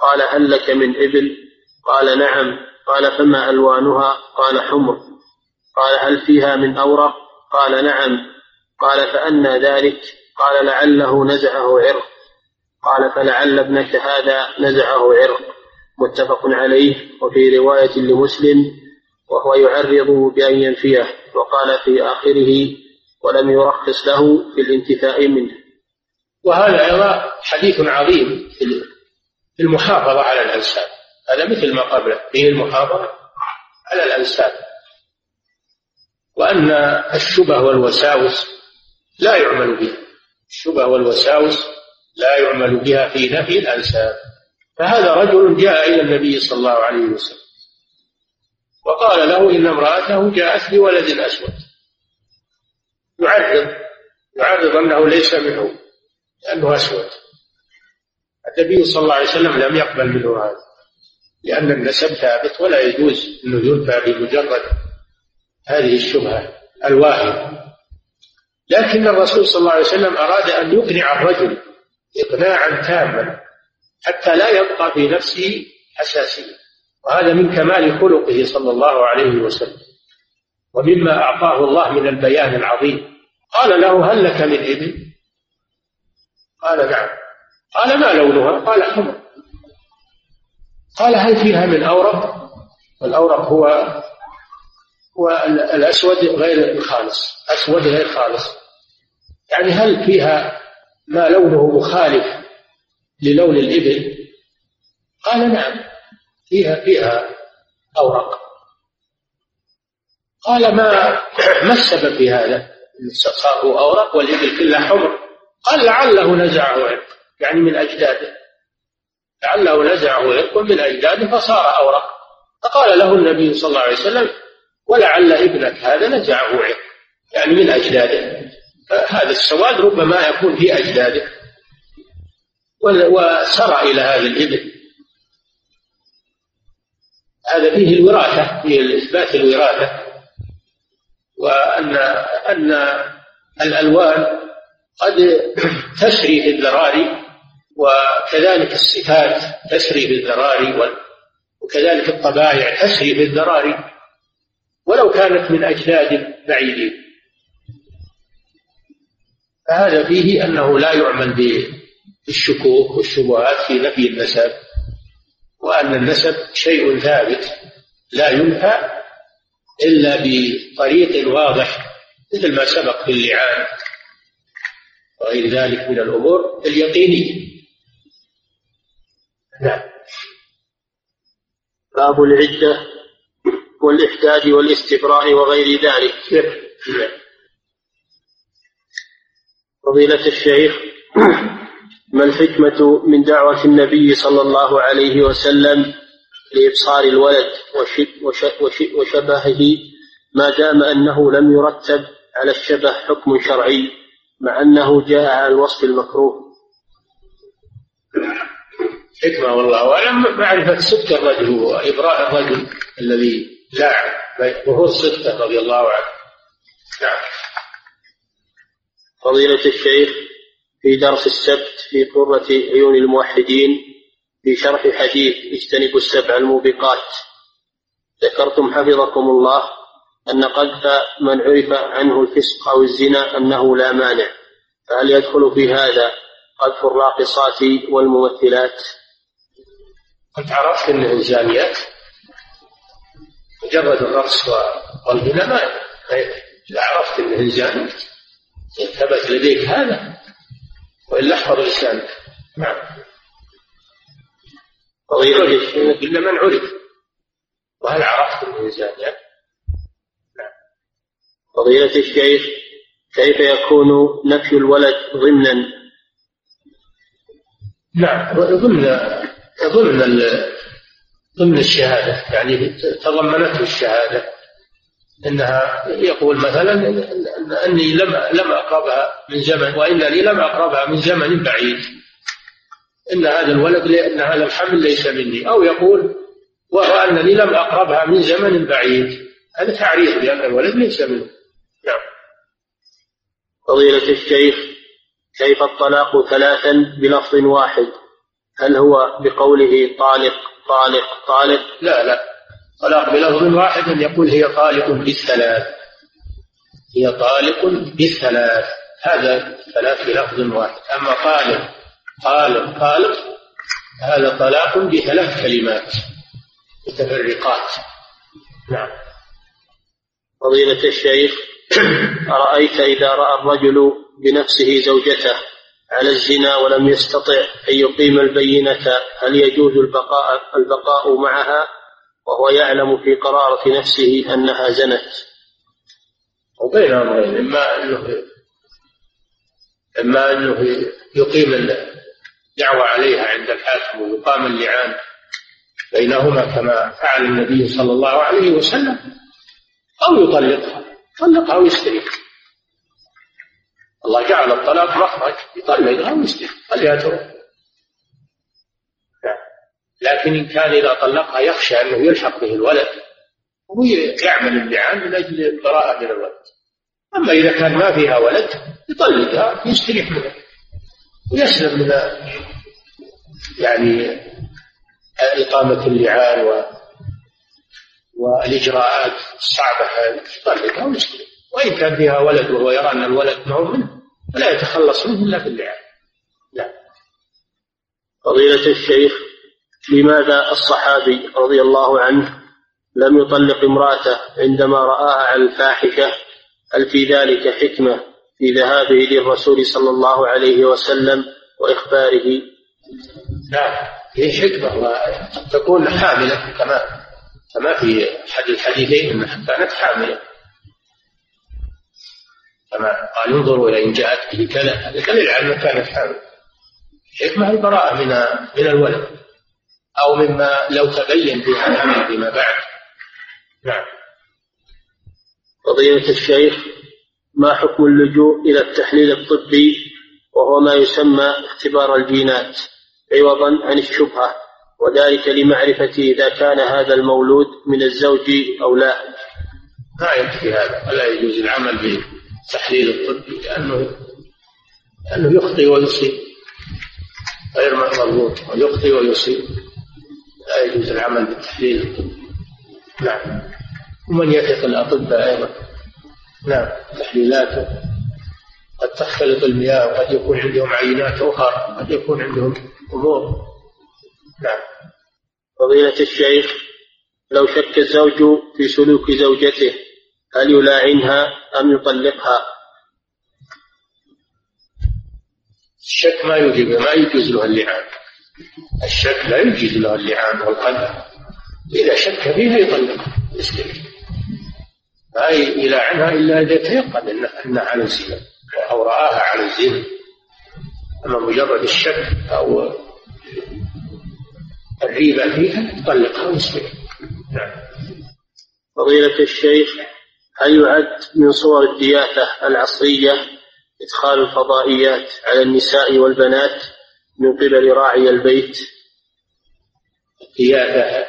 قال هل لك من إبل؟ قال نعم. قال فما ألوانها؟ قال حمر. قال هل فيها من أورق؟ قال نعم. قال فأنى ذلك قال لعله نزعه عرق. قال فلعل ابنك هذا نزعه عرق. متفق عليه وفي رواية لمسلم وهو يعرض بأن ينفيه وقال في آخره ولم يرخص له في الانتفاء منه. وهذا أيضا حديث عظيم في المحافظة على الأنساب. هذا مثل ما قبله فيه المحافظة على الأنساب. وأن الشبه والوساوس لا يعمل بها. الشبه والوساوس لا يعمل بها في نفي الأنساب. فهذا رجل جاء إلى النبي صلى الله عليه وسلم. وقال له إن امرأته جاءت بولد أسود. يعرض يعرض أنه ليس منه لأنه أسود. النبي صلى الله عليه وسلم لم يقبل منه هذا لأن النسب ثابت ولا يجوز أنه ينفى بمجرد هذه الشبهة الواهية لكن الرسول صلى الله عليه وسلم أراد أن يقنع الرجل إقناعا تاما حتى لا يبقى في نفسه حساسية. وهذا من كمال خلقه صلى الله عليه وسلم. ومما أعطاه الله من البيان العظيم. قال له هل لك من إبل؟ قال نعم. قال ما لونها؟ قال حمر. قال هل فيها من أورق؟ الأورق هو هو الأسود غير الخالص. أسود غير خالص. يعني هل فيها ما لونه مخالف للون الإبل؟ قال نعم فيها فيها أورق. قال ما ما السبب في هذا؟ صار أورق والإبل كلها حمر. قال لعله نزعه عرق يعني من أجداده لعله نزعه عرق من أجداده فصار أورق. فقال له النبي صلى الله عليه وسلم ولعل ابنك هذا نزعه عرق يعني من أجداده. هذا السواد ربما يكون في أجداده. وسرى إلى هذا الإبل. هذا فيه الوراثة فيه إثبات الوراثة. وأن أن الألوان قد تسري في الذراري وكذلك الصفات تسري في الذراري وكذلك الطبائع تسري في الذراري. ولو كانت من أجداد بعيدين. فهذا فيه أنه لا يعمل بالشكوك والشبهات في نفي النسب وأن النسب شيء ثابت لا ينفى إلا بطريق واضح مثل ما سبق في اللعان وغير ذلك من الأمور اليقينية. نعم. باب العدة والإحداد والاستبراء وغير ذلك. نعم. فضيلة الشيخ ما الحكمة من دعوة النبي صلى الله عليه وسلم لإبصار الولد وشبهه؟ ما دام أنه لم يرتب على الشبه حكم شرعي مع أنه جاء على الوصف المكروه. حكمة والله أعلم معرفة صدق الرجل وإبراء الرجل الذي لاعب وهو الصدق رضي الله عنه. نعم. فضيلة الشيخ في درس السبت في قرة عيون الموحدين في شرح حديث اجتنبوا السبع الموبقات. ذكرتم حفظكم الله أن قذف من عرف عنه الفسق أو الزنا أنه لا مانع. فهل يدخل في هذا قذف الراقصات والممثلات؟ أنت عرفت أنه زانيات مجرد الرقص والغنى ما إذا عرفت أنه زاني ثبت لديك هذا وإلا أحفظ لسانك نعم. فضيلة الشيخ إلا من عرف. وهل عرفت زاني نعم. فضيلة الشيخ كيف يكون نفي الولد ضمنا؟ نعم. ضمن ضمن ضمن الشهادة يعني تضمنته الشهادة. إنها يقول مثلا إني لم لم أقربها من زمن وانني لم أقربها من زمن بعيد. إن هذا الولد لأن هذا الحمل ليس مني. أو يقول وانني لم أقربها من زمن بعيد. هذا تعريف بأن الولد ليس منه نعم. فضيلة الشيخ كيف الطلاق ثلاثا بلفظ واحد؟ هل هو بقوله طالق طالق طالق؟ لا لا. طلاق بلفظ واحد يقول هي طالق بالثلاث. هي طالق بالثلاث. هذا ثلاث بلفظ واحد. أما طالق طالق طالق هذا طلاق بثلاث كلمات متفرقات. نعم. فضيلة الشيخ أرأيت إذا رأى الرجل بنفسه زوجته على الزنا ولم يستطع أن يقيم البينة هل يجوز البقاء البقاء معها؟ وهو يعلم في قرارة نفسه أنها زنت. وبين أمرين إما أنه إما أنه يقيم الدعوة عليها عند الحاكم ويقام اللعان بينهما كما فعل النبي صلى الله عليه وسلم أو يطلقها طلقها ويستريح. الله جعل الطلاق مخرج يطلقها ويستريح. خليها تروح لكن إن كان إذا طلقها يخشى أنه يلحق به الولد هو يعمل اللعان من أجل البراءة من الولد. أما إذا كان ما فيها ولد يطلقها يستريح منها ويسلم من يعني إقامة اللعان و والإجراءات الصعبة هذه يطلقها ويستريح. وإن كان فيها ولد وهو يرى أن الولد معه منه فلا يتخلص منه إلا باللعان. لا فضيلة الشيخ لماذا الصحابي رضي الله عنه لم يطلق امرأته عندما رآها على الفاحشة هل في ذلك حكمة في ذهابه للرسول صلى الله عليه وسلم وإخباره؟ نعم في حكمة وقد تكون حاملة كما كما في أحد الحديثين أنها كانت حاملة. كما قال انظروا إلى إن جاءت به كذا هذا أنها كانت حاملة. حكمة البراءة من من الولد. أو مما لو تبين فيها الأمر فيما بعد. نعم. فضيلة الشيخ ما حكم اللجوء إلى التحليل الطبي وهو ما يسمى اختبار الجينات عوضا عن الشبهة وذلك لمعرفة إذا كان هذا المولود من الزوج أو لا. ما يكفي هذا. ولا يجوز العمل بالتحليل الطبي لأنه لأنه يخطئ ويصيب. غير مضبوط ويخطئ ويصيب. لا يجوز العمل بالتحليل. الطبي نعم. ومن يثق الأطباء أيضا. نعم. تحليلاته. قد تختلط المياه وقد يكون عندهم عينات أخرى قد يكون عندهم أمور. نعم. فضيلة الشيخ لو شك الزوج في سلوك زوجته هل يلاعنها أم يطلقها؟ الشك ما يوجب ما يجوز له اللعان. الشك لا يجوز له اللعان والقدر إذا شك فيها يطلقها يستمر ما يلاعنها إلا إذا تيقن أنها على الزنا أو رآها على الزنا. أما مجرد الشك أو الريبة فيها يطلقها ويستمر نعم. فضيلة الشيخ هل يعد من صور الدياثة العصرية إدخال الفضائيات على النساء والبنات؟ من قبل راعي البيت الدياثة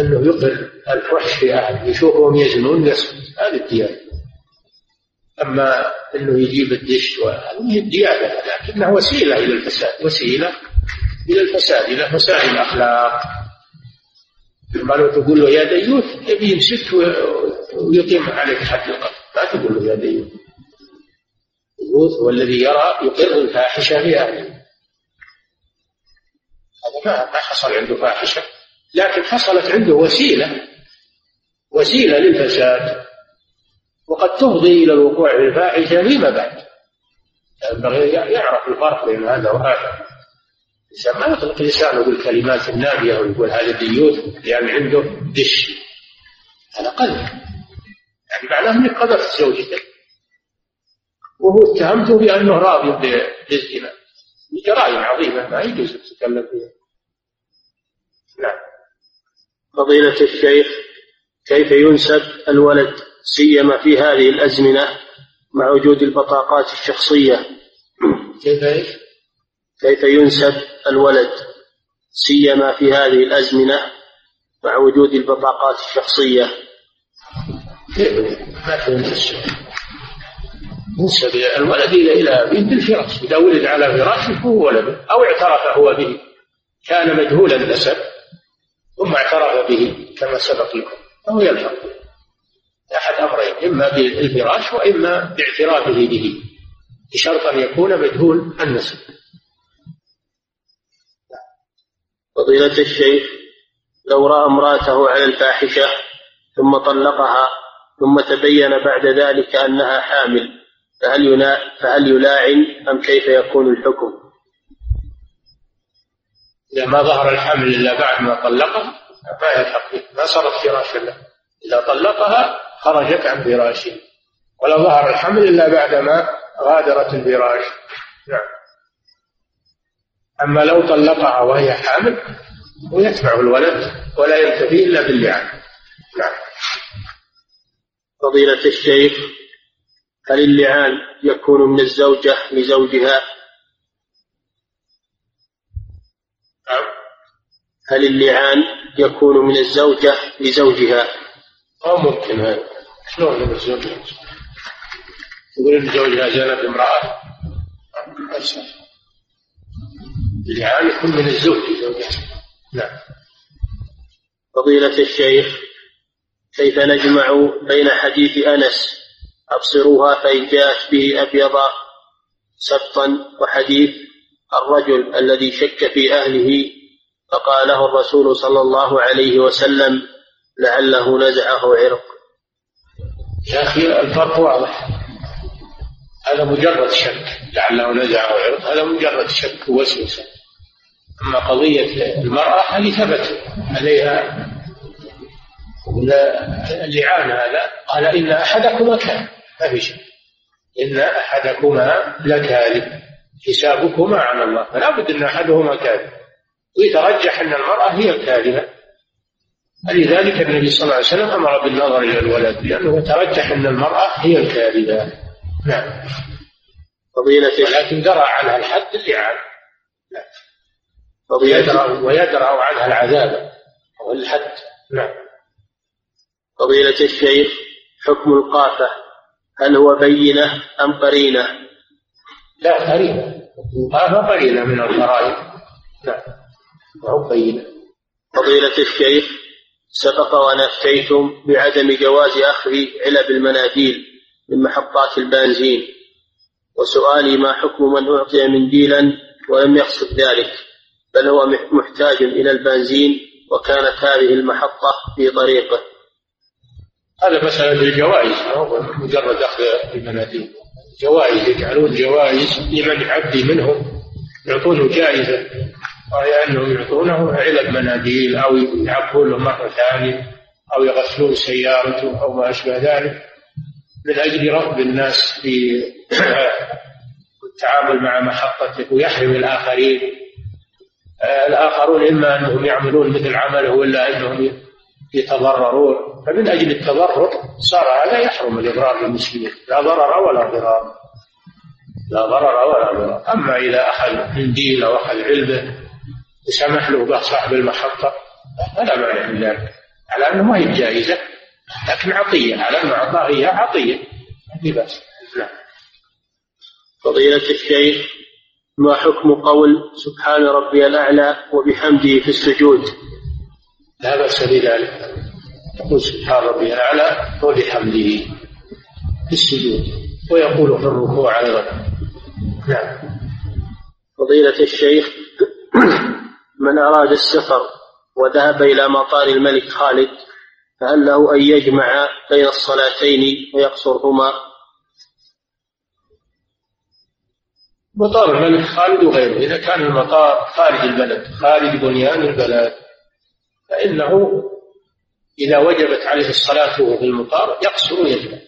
أنه يقر الفحش في أهله يشوفهم يزنون يسكت هذه الديانة أما أنه يجيب الدش وهذه الديانة لكنها وسيلة إلى الفساد وسيلة إلى الفساد إلى فساد الأخلاق. ما لو تقول له يا ديوث يبي يمسك ويقيم عليك حد القتل. ما تقول له يا ديوث. الديوث هو الذي يرى يقر الفاحشة في أهله. هذا ما حصل عنده فاحشة. لكن حصلت عنده وسيلة وسيلة للفساد. وقد تفضي إلى الوقوع في الفاحشة فيما بعد. ينبغي يعرف الفرق بين هذا وهذا. الإنسان ما يطلق لسانه بالكلمات النابية ويقول هذا ديوث يعني عنده دش. هذا قذف يعني معناه إنك قذفت زوجتك. وهو اتهمته بأنه راضي بالزنا. جرائم عظيمه ما يجوز تتكلم فيها نعم. فضيلة الشيخ كيف ينسب الولد سيما في هذه الأزمنة مع وجود البطاقات الشخصية؟ كيف إيش؟ كيف ينسب الولد سيما في هذه الأزمنة مع وجود البطاقات الشخصية؟ كيف ما تنسب ينسب الولد إلى إلى أبيه بالفراش إذا ولد على فراشه فهو ولده أو اعترف هو به كان مجهول النسب ثم اعترف به كما سبق لكم. فهو يلحق. أحد أمرين إما بالفراش وإما باعترافه به بشرط أن يكون مجهول النسب. فضيلة الشيخ لو رأى امرأته على الفاحشة ثم طلقها ثم تبين بعد ذلك أنها حامل فهل فهل يلاعن أم كيف يكون الحكم؟ إذا ما ظهر الحمل إلا بعد ما طلقها ما يلحق ما صارت فراشا له إذا طلقها خرجت عن فراشه. ولا ظهر الحمل إلا بعدما غادرت الفراش. نعم. أما لو طلقها وهي حامل ويتبع الولد ولا ينتفي إلا باللعان. نعم. فضيلة الشيخ هل اللعان يكون من الزوجة لزوجها؟ نعم هل اللعان يكون من الزوجة لزوجها؟ أو ممكن هذا. شلون من الزوجة؟ تقول ان زوجها زنى بامرأة اللعان يكون من الزوج لزوجها. نعم. فضيلة الشيخ كيف نجمع بين حديث أنس أبصروها فإن جاءت به أبيض سبطا وحديث الرجل الذي شك في أهله فقاله الرسول صلى الله عليه وسلم لعله نزعه عرق. يا أخي الفرق واضح. هذا مجرد شك. لعله نزعه عرق. هذا مجرد شك ووسوسة أما قضية المرأة هذه ثبت عليها. اللعان هذا. قال إن أحدكما كان ما في شيء إن أحدكما لكاذب. حسابكما على الله. فلا بد أن أحدهما كاذب. ويترجح أن المرأة هي الكاذبة. فلذلك النبي صلى الله عليه وسلم أمر بالنظر إلى الولد لأنه يترجح أن المرأة هي الكاذبة. نعم. فضيلة ولكن درى عنها الحد اللعان ويدرأ ويدرأ عنها العذاب. والحد نعم. فضيلة الشيخ حكم القافة هل هو بينة أم قرينة؟ لا قرينة. القافة قرينة من القرائن. نعم. وهو بينة فضيلة الشيخ سبق وأن أفتيتم بعدم جواز أخذ علب المناديل من محطات البنزين. وسؤالي ما حكم من أعطي منديلا ولم يقصد ذلك؟ بل هو محتاج إلى البنزين وكانت هذه المحطة في طريقه. هذا مسألة الجوائز مجرد أخذ المناديل؟ جوائز يجعلون جوائز لمن يعدي منهم يعطونه جائزة. وهي أنهم يعطونه علب مناديل أو يعبون له مرة ثانية أو يغسلون سيارته أو ما أشبه ذلك من أجل رغب الناس في التعامل مع محطته ويحرم الآخرين. آه، الآخرون إما أنهم يعملون مثل عمله ولا أنهم يتضررون. فمن أجل التضرر صار هذا يحرم الإضرار بالمسلمين لا ضرر ولا ضرار. لا ضرر ولا ضرار. أما إذا أخذ منديل أو أخذ علبة وسمح له به صاحب المحطة. فلا معنى من ذلك. على أنه ما هي جائزة لكن عطية. على أنه أعطاه إياه عطية. ما بأس. نعم. فضيلة الشيخ ما حكم قول سبحان ربي الأعلى وبحمده في السجود؟ لا بأس بذلك. يقول سبحان ربي الأعلى وبحمده في السجود ويقول في الركوع أيضا. نعم. فضيلة الشيخ من أراد السفر وذهب إلى مطار الملك خالد فهل له أن يجمع بين الصلاتين ويقصرهما. مطار الملك خالد وغيره. إذا كان المطار خارج البلد خارج بنيان البلد فإنه إذا وجبت عليه الصلاة في المطار يقصر ويجمع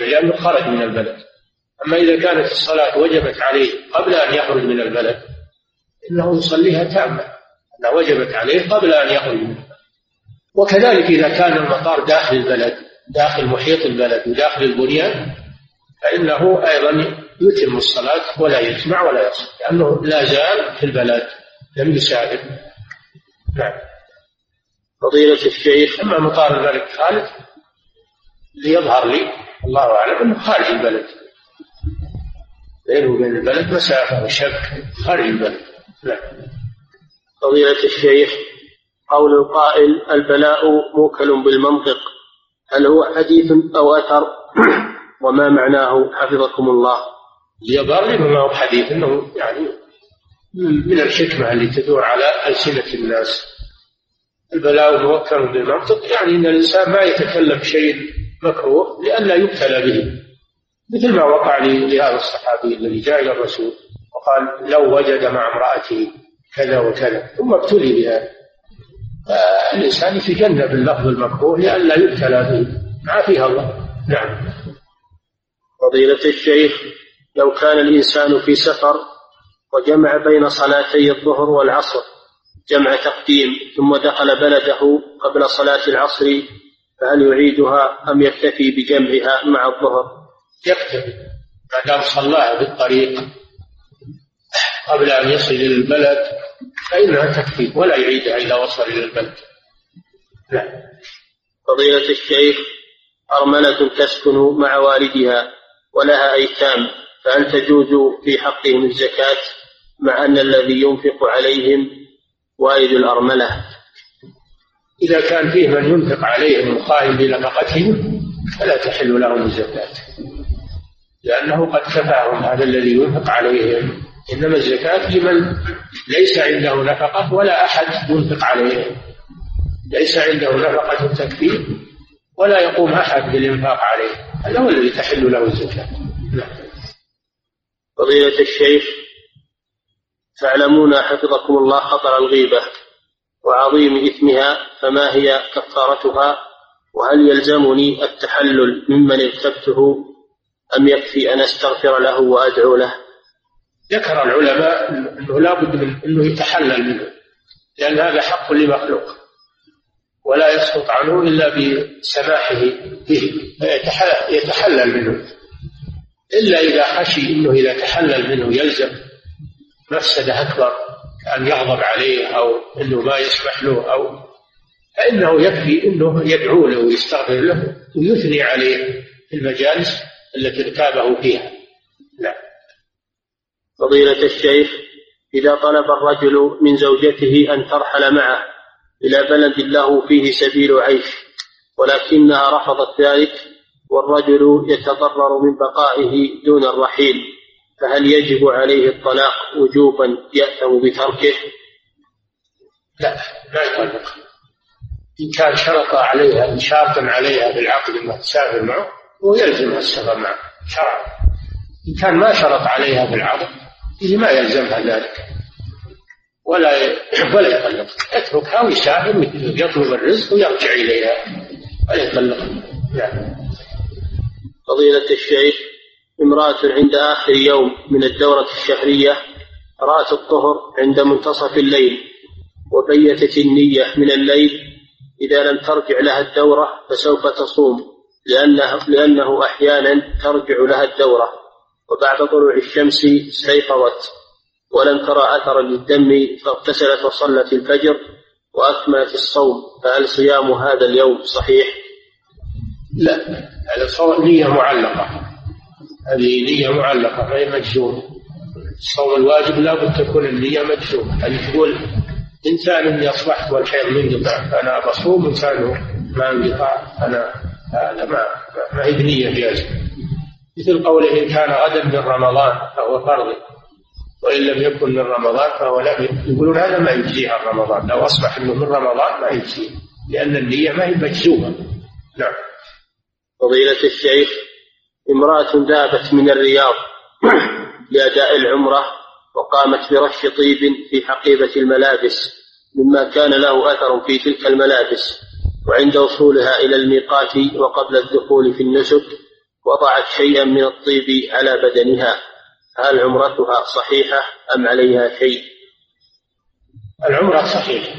لأنه خرج من البلد. أما إذا كانت الصلاة وجبت عليه قبل أن يخرج من البلد إنه يصليها تامة أنها وجبت عليه قبل أن يخرج وكذلك إذا كان المطار داخل البلد داخل محيط البلد وداخل البنيان فإنه أيضا يتم الصلاة ولا يجمع ولا يصل لأنه لا زال في البلد. لم يسافر نعم. فضيلة الشيخ أما مطار الملك خالد ليظهر لي الله أعلم أنه خارج البلد. بينه وبين البلد مسافة وشك خارج البلد. نعم. فضيلة الشيخ قول القائل البلاء موكل بالمنطق. هل هو حديث أو أثر؟ وما معناه؟ حفظكم الله. الياباني ما هو حديث أنه يعني من الحكمة اللي تدور على ألسنة الناس. البلاء موكل بالمنطق يعني أن الإنسان ما يتكلم شيء مكروه لئلا يبتلى به. مثل ما وقع لهذا الصحابي الذي جاء إلى الرسول وقال لو وجد مع امرأته كذا وكذا ثم ابتلي بها. فالإنسان يتجنب اللفظ المكروه لئلا يبتلى به ما فيها الله. نعم. فضيلة الشيخ لو كان الإنسان في سفر وجمع بين صلاتي الظهر والعصر جمع تقديم ثم دخل بلده قبل صلاة العصر فهل يعيدها أم يكتفي بجمعها مع الظهر؟ يكتفي ما دام صلاها بالطريق قبل أن يصل إلى البلد فإنها تكفي ولا يعيدها إذا وصل إلى البلد. نعم فضيلة الشيخ أرملة تسكن مع والدها ولها أيتام فهل تجوز في حقهم الزكاة مع أن الذي ينفق عليهم والد الأرملة؟ إذا كان فيه من ينفق عليهم مقايم بنفقتهم فلا تحل لهم الزكاة. لأنه قد كفاهم هذا الذي ينفق عليهم. إنما الزكاة لمن ليس عنده نفقة ولا أحد ينفق عليهم ليس عنده نفقة تكفيه ولا يقوم أحد بالإنفاق عليه. هذا هو الذي تحل له الزكاة. نعم. فضيلة الشيخ تعلمون حفظكم الله خطر الغيبة وعظيم إثمها فما هي كفارتها وهل يلزمني التحلل ممن اغتبته أم يكفي أن أستغفر له وأدعو له؟ ذكر العلماء أنه لا بد من أنه يتحلل منه لأن هذا حق لمخلوق ولا يسقط عنه إلا بسماحه به يتحلل منه. إلا إذا خشي أنه إذا تحلل منه يلزم مفسدة أكبر كأن يغضب عليه أو أنه ما يسمح له أو فإنه يكفي أنه يدعو له ويستغفر له ويثني عليه في المجالس التي ارتابه فيها. نعم فضيلة الشيخ إذا طلب الرجل من زوجته أن ترحل معه إلى بلد له فيه سبيل عيش ولكنها رفضت ذلك والرجل يتضرر من بقائه دون الرحيل فهل يجب عليه الطلاق وجوبا يأثم بتركه؟ لا لا يطلق إن كان شرط عليها إن شرطا عليها بالعقد أنها تسافر معه هو يلزمها السفر معه شرعا إن كان ما شرط عليها بالعقد ما يلزمها ذلك. ولا ولا يطلق يتركها ويسافر يطلب الرزق ويرجع إليها. ولا يطلق يعني فضيلة الشيخ امرأة عند آخر يوم من الدورة الشهرية رأت الطهر عند منتصف الليل وبيتت النية من الليل. إذا لم ترجع لها الدورة فسوف تصوم لأنه, لأنه أحيانا ترجع لها الدورة. وبعد طلوع الشمس استيقظت ولم ترى أثرا للدم فاغتسلت وصلت الفجر وأكملت الصوم. فهل صيام هذا اليوم صحيح؟ لا هذا نية معلقة. هذه نية معلقة هي مجزومة الصوم الواجب لابد تكون النية مجزومة. يعني تقول إنسان إني أصبحت والحيض منقطع فأنا بصوم إنسان ما انقطع أنا هذا ما ما هي بنية جازمة. مثل قوله إن كان غدا من رمضان فهو فرض وإن لم يكن من رمضان فهو لم يقولون هذا ما يجزيه عن رمضان. لو أصبح أنه من رمضان ما يجزيه لأن النية ما هي مجزومة. نعم. فضيلة الشيخ امرأة ذهبت من الرياض لأداء العمرة وقامت برش طيب في حقيبة الملابس مما كان له أثر في تلك الملابس وعند وصولها إلى الميقات وقبل الدخول في النسك وضعت شيئا من الطيب على بدنها هل عمرتها صحيحة أم عليها شيء؟ العمرة صحيحة.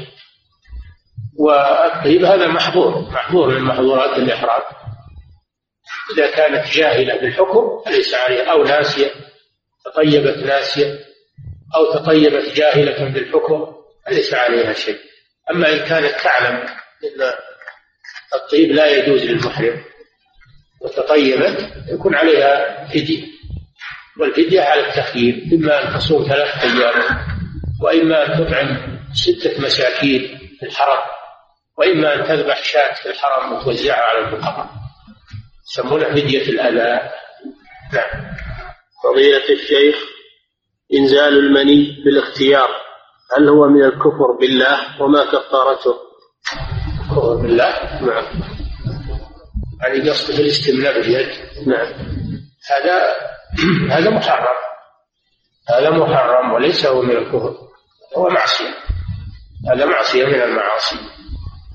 والطيب هذا محظور محظور من محظورات الإحرام. إذا كانت جاهلة بالحكم فليس عليها أو ناسية تطيبت ناسية أو تطيبت جاهلة بالحكم فليس عليها شيء. أما إن كانت تعلم أن الطيب لا يجوز للمحرم وتطيبت يكون عليها فدية والفدية على التخيير إما أن تصوم ثلاثة أيام وإما أن تطعم ستة مساكين في الحرم وإما أن تذبح شاة في الحرم وتوزعها على الفقراء يسمونها فدية الأذى. نعم. فضيلة الشيخ إنزال المني بالاختيار هل هو من الكفر بالله وما كفارته؟ كفر بالله؟ نعم. يعني قصد الاستمناء باليد. نعم. هذا هذا محرم. هذا محرم وليس هو من الكفر. هو معصية. هذا معصية من المعاصي.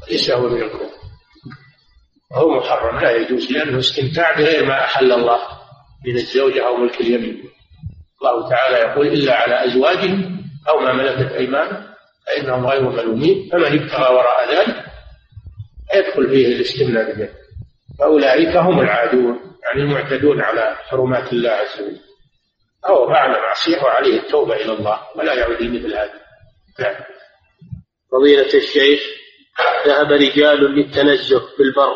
وليس هو من الكفر. هو محرم. لا يجوز لأنه استمتاع بغير ما أحل الله من الزوجة أو ملك اليمين. الله تعالى يقول إلا على أزواجهم أو ما ملكت أيمانهم فإنهم غير ملومين. فمن ابتغى وراء ذلك يدخل فيه الاستمناء بذلك فأولئك هم العادون يعني المعتدون على حرمات الله عز وجل. أو فعل معصية وعليه التوبة إلى الله ولا يعود مثل هذا. نعم. فضيلة الشيخ ذهب رجال للتنزه في البر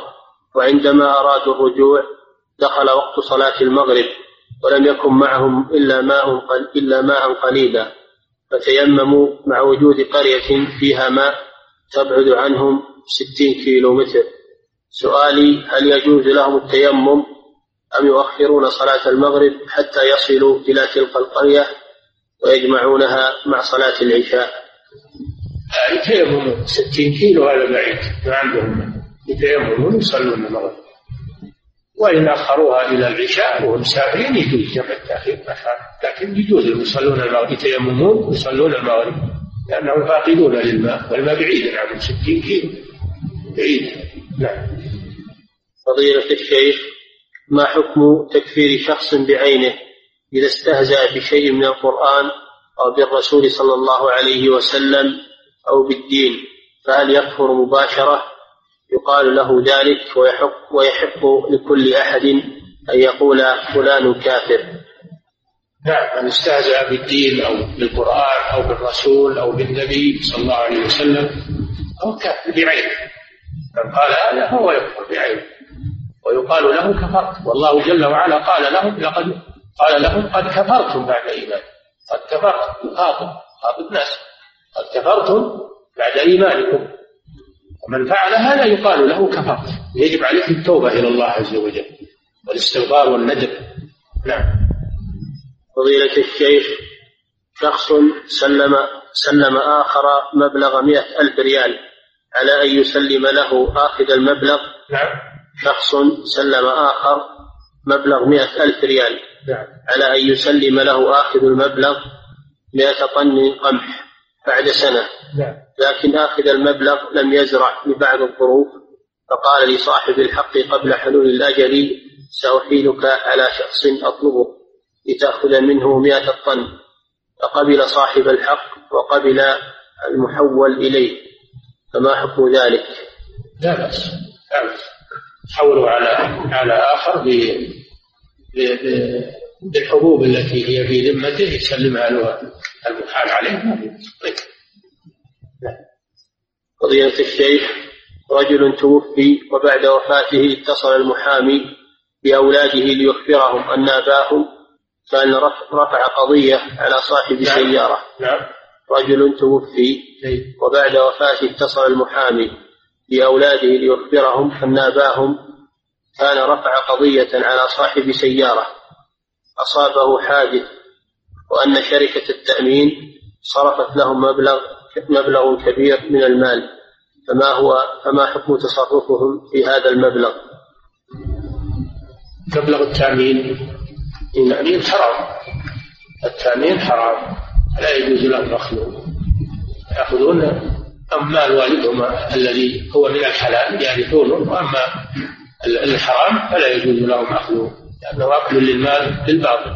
وعندما أرادوا الرجوع دخل وقت صلاة المغرب ولم يكن معهم إلا ماء إلا ماء قليلا. فتيمموا مع وجود قرية فيها ماء تبعد عنهم ستين كيلو متر سؤالي هل يجوز لهم التيمم أم يؤخرون صلاة المغرب حتى يصلوا إلى تلك القرية ويجمعونها مع صلاة العشاء؟ يتيممون. ستين كيلو هذا بعيد ما عندهم. يتيممون يصلون المغرب. وإن أخروها إلى العشاء وهم مسافرين يجوز جمع التأخير لكن يجوز يصلون المغرب يتيممون ويصلون المغرب لأنهم فاقدون للماء والماء بعيد عنهم 60 كيلو. بعيد. نعم. فضيلة الشيخ ما حكم تكفير شخص بعينه إذا استهزأ بشيء من القرآن أو بالرسول صلى الله عليه وسلم أو بالدين فهل يكفر مباشرة؟ يقال له ذلك ويحق ويحق لكل أحد أن يقول فلان كافر. نعم من استهزأ بالدين أو بالقرآن أو بالرسول أو بالنبي صلى الله عليه وسلم هو كافر بعينه. من قال هذا فهو يكفر بعينه. ويقال له كفرت والله جل وعلا قال لهم لقد قال لهم قد كفرتم بعد إيمان قد كفرتم. خاطب. خاطب الناس قد كفرتم بعد إيمانكم. ومن فعل هذا يقال له كفرت يجب عليه التوبة إلى الله عز وجل والاستغفار والندم نعم. فضيلة الشيخ شخص سلم سلم آخر مبلغ مئة ألف ريال على أن يسلم له آخذ المبلغ. نعم. شخص سلم آخر مبلغ مئة ألف ريال. نعم. على أن يسلم له آخذ المبلغ مئة طن قمح بعد سنة. نعم. لكن آخذ المبلغ لم يزرع لبعض الظروف فقال لصاحب الحق قبل حلول الأجل سأحيلك على شخص أطلبه لتأخذ منه مئة طن. فقبل صاحب الحق وقبل المحول إليه. فما حكم ذلك؟ لا بأس. لا بأس حولوا على على آخر بالحبوب التي هي في ذمته يسلمها له المحال عليه في طيب. الشيخ رجل توفي وبعد وفاته اتصل المحامي بأولاده ليخبرهم أن أباهم كان رف- رفع قضية على صاحب نعم. سيارة نعم رجل توفي طيب. وبعد وفاته اتصل المحامي بأولاده ليخبرهم أن أباهم كان رفع قضية على صاحب سيارة أصابه حادث وأن شركة التأمين صرفت لهم مبلغ مبلغ كبير من المال. فما هو فما حكم تصرفهم في هذا المبلغ؟ مبلغ التأمين؟ التأمين حرام. التأمين حرام. لا يجوز لهم أخذه. يأخذون أمال والدهم الذي هو من الحلال يرثونه وأما الحرام فلا يجوز لهم أخذه لأنه أكل للمال بالباطل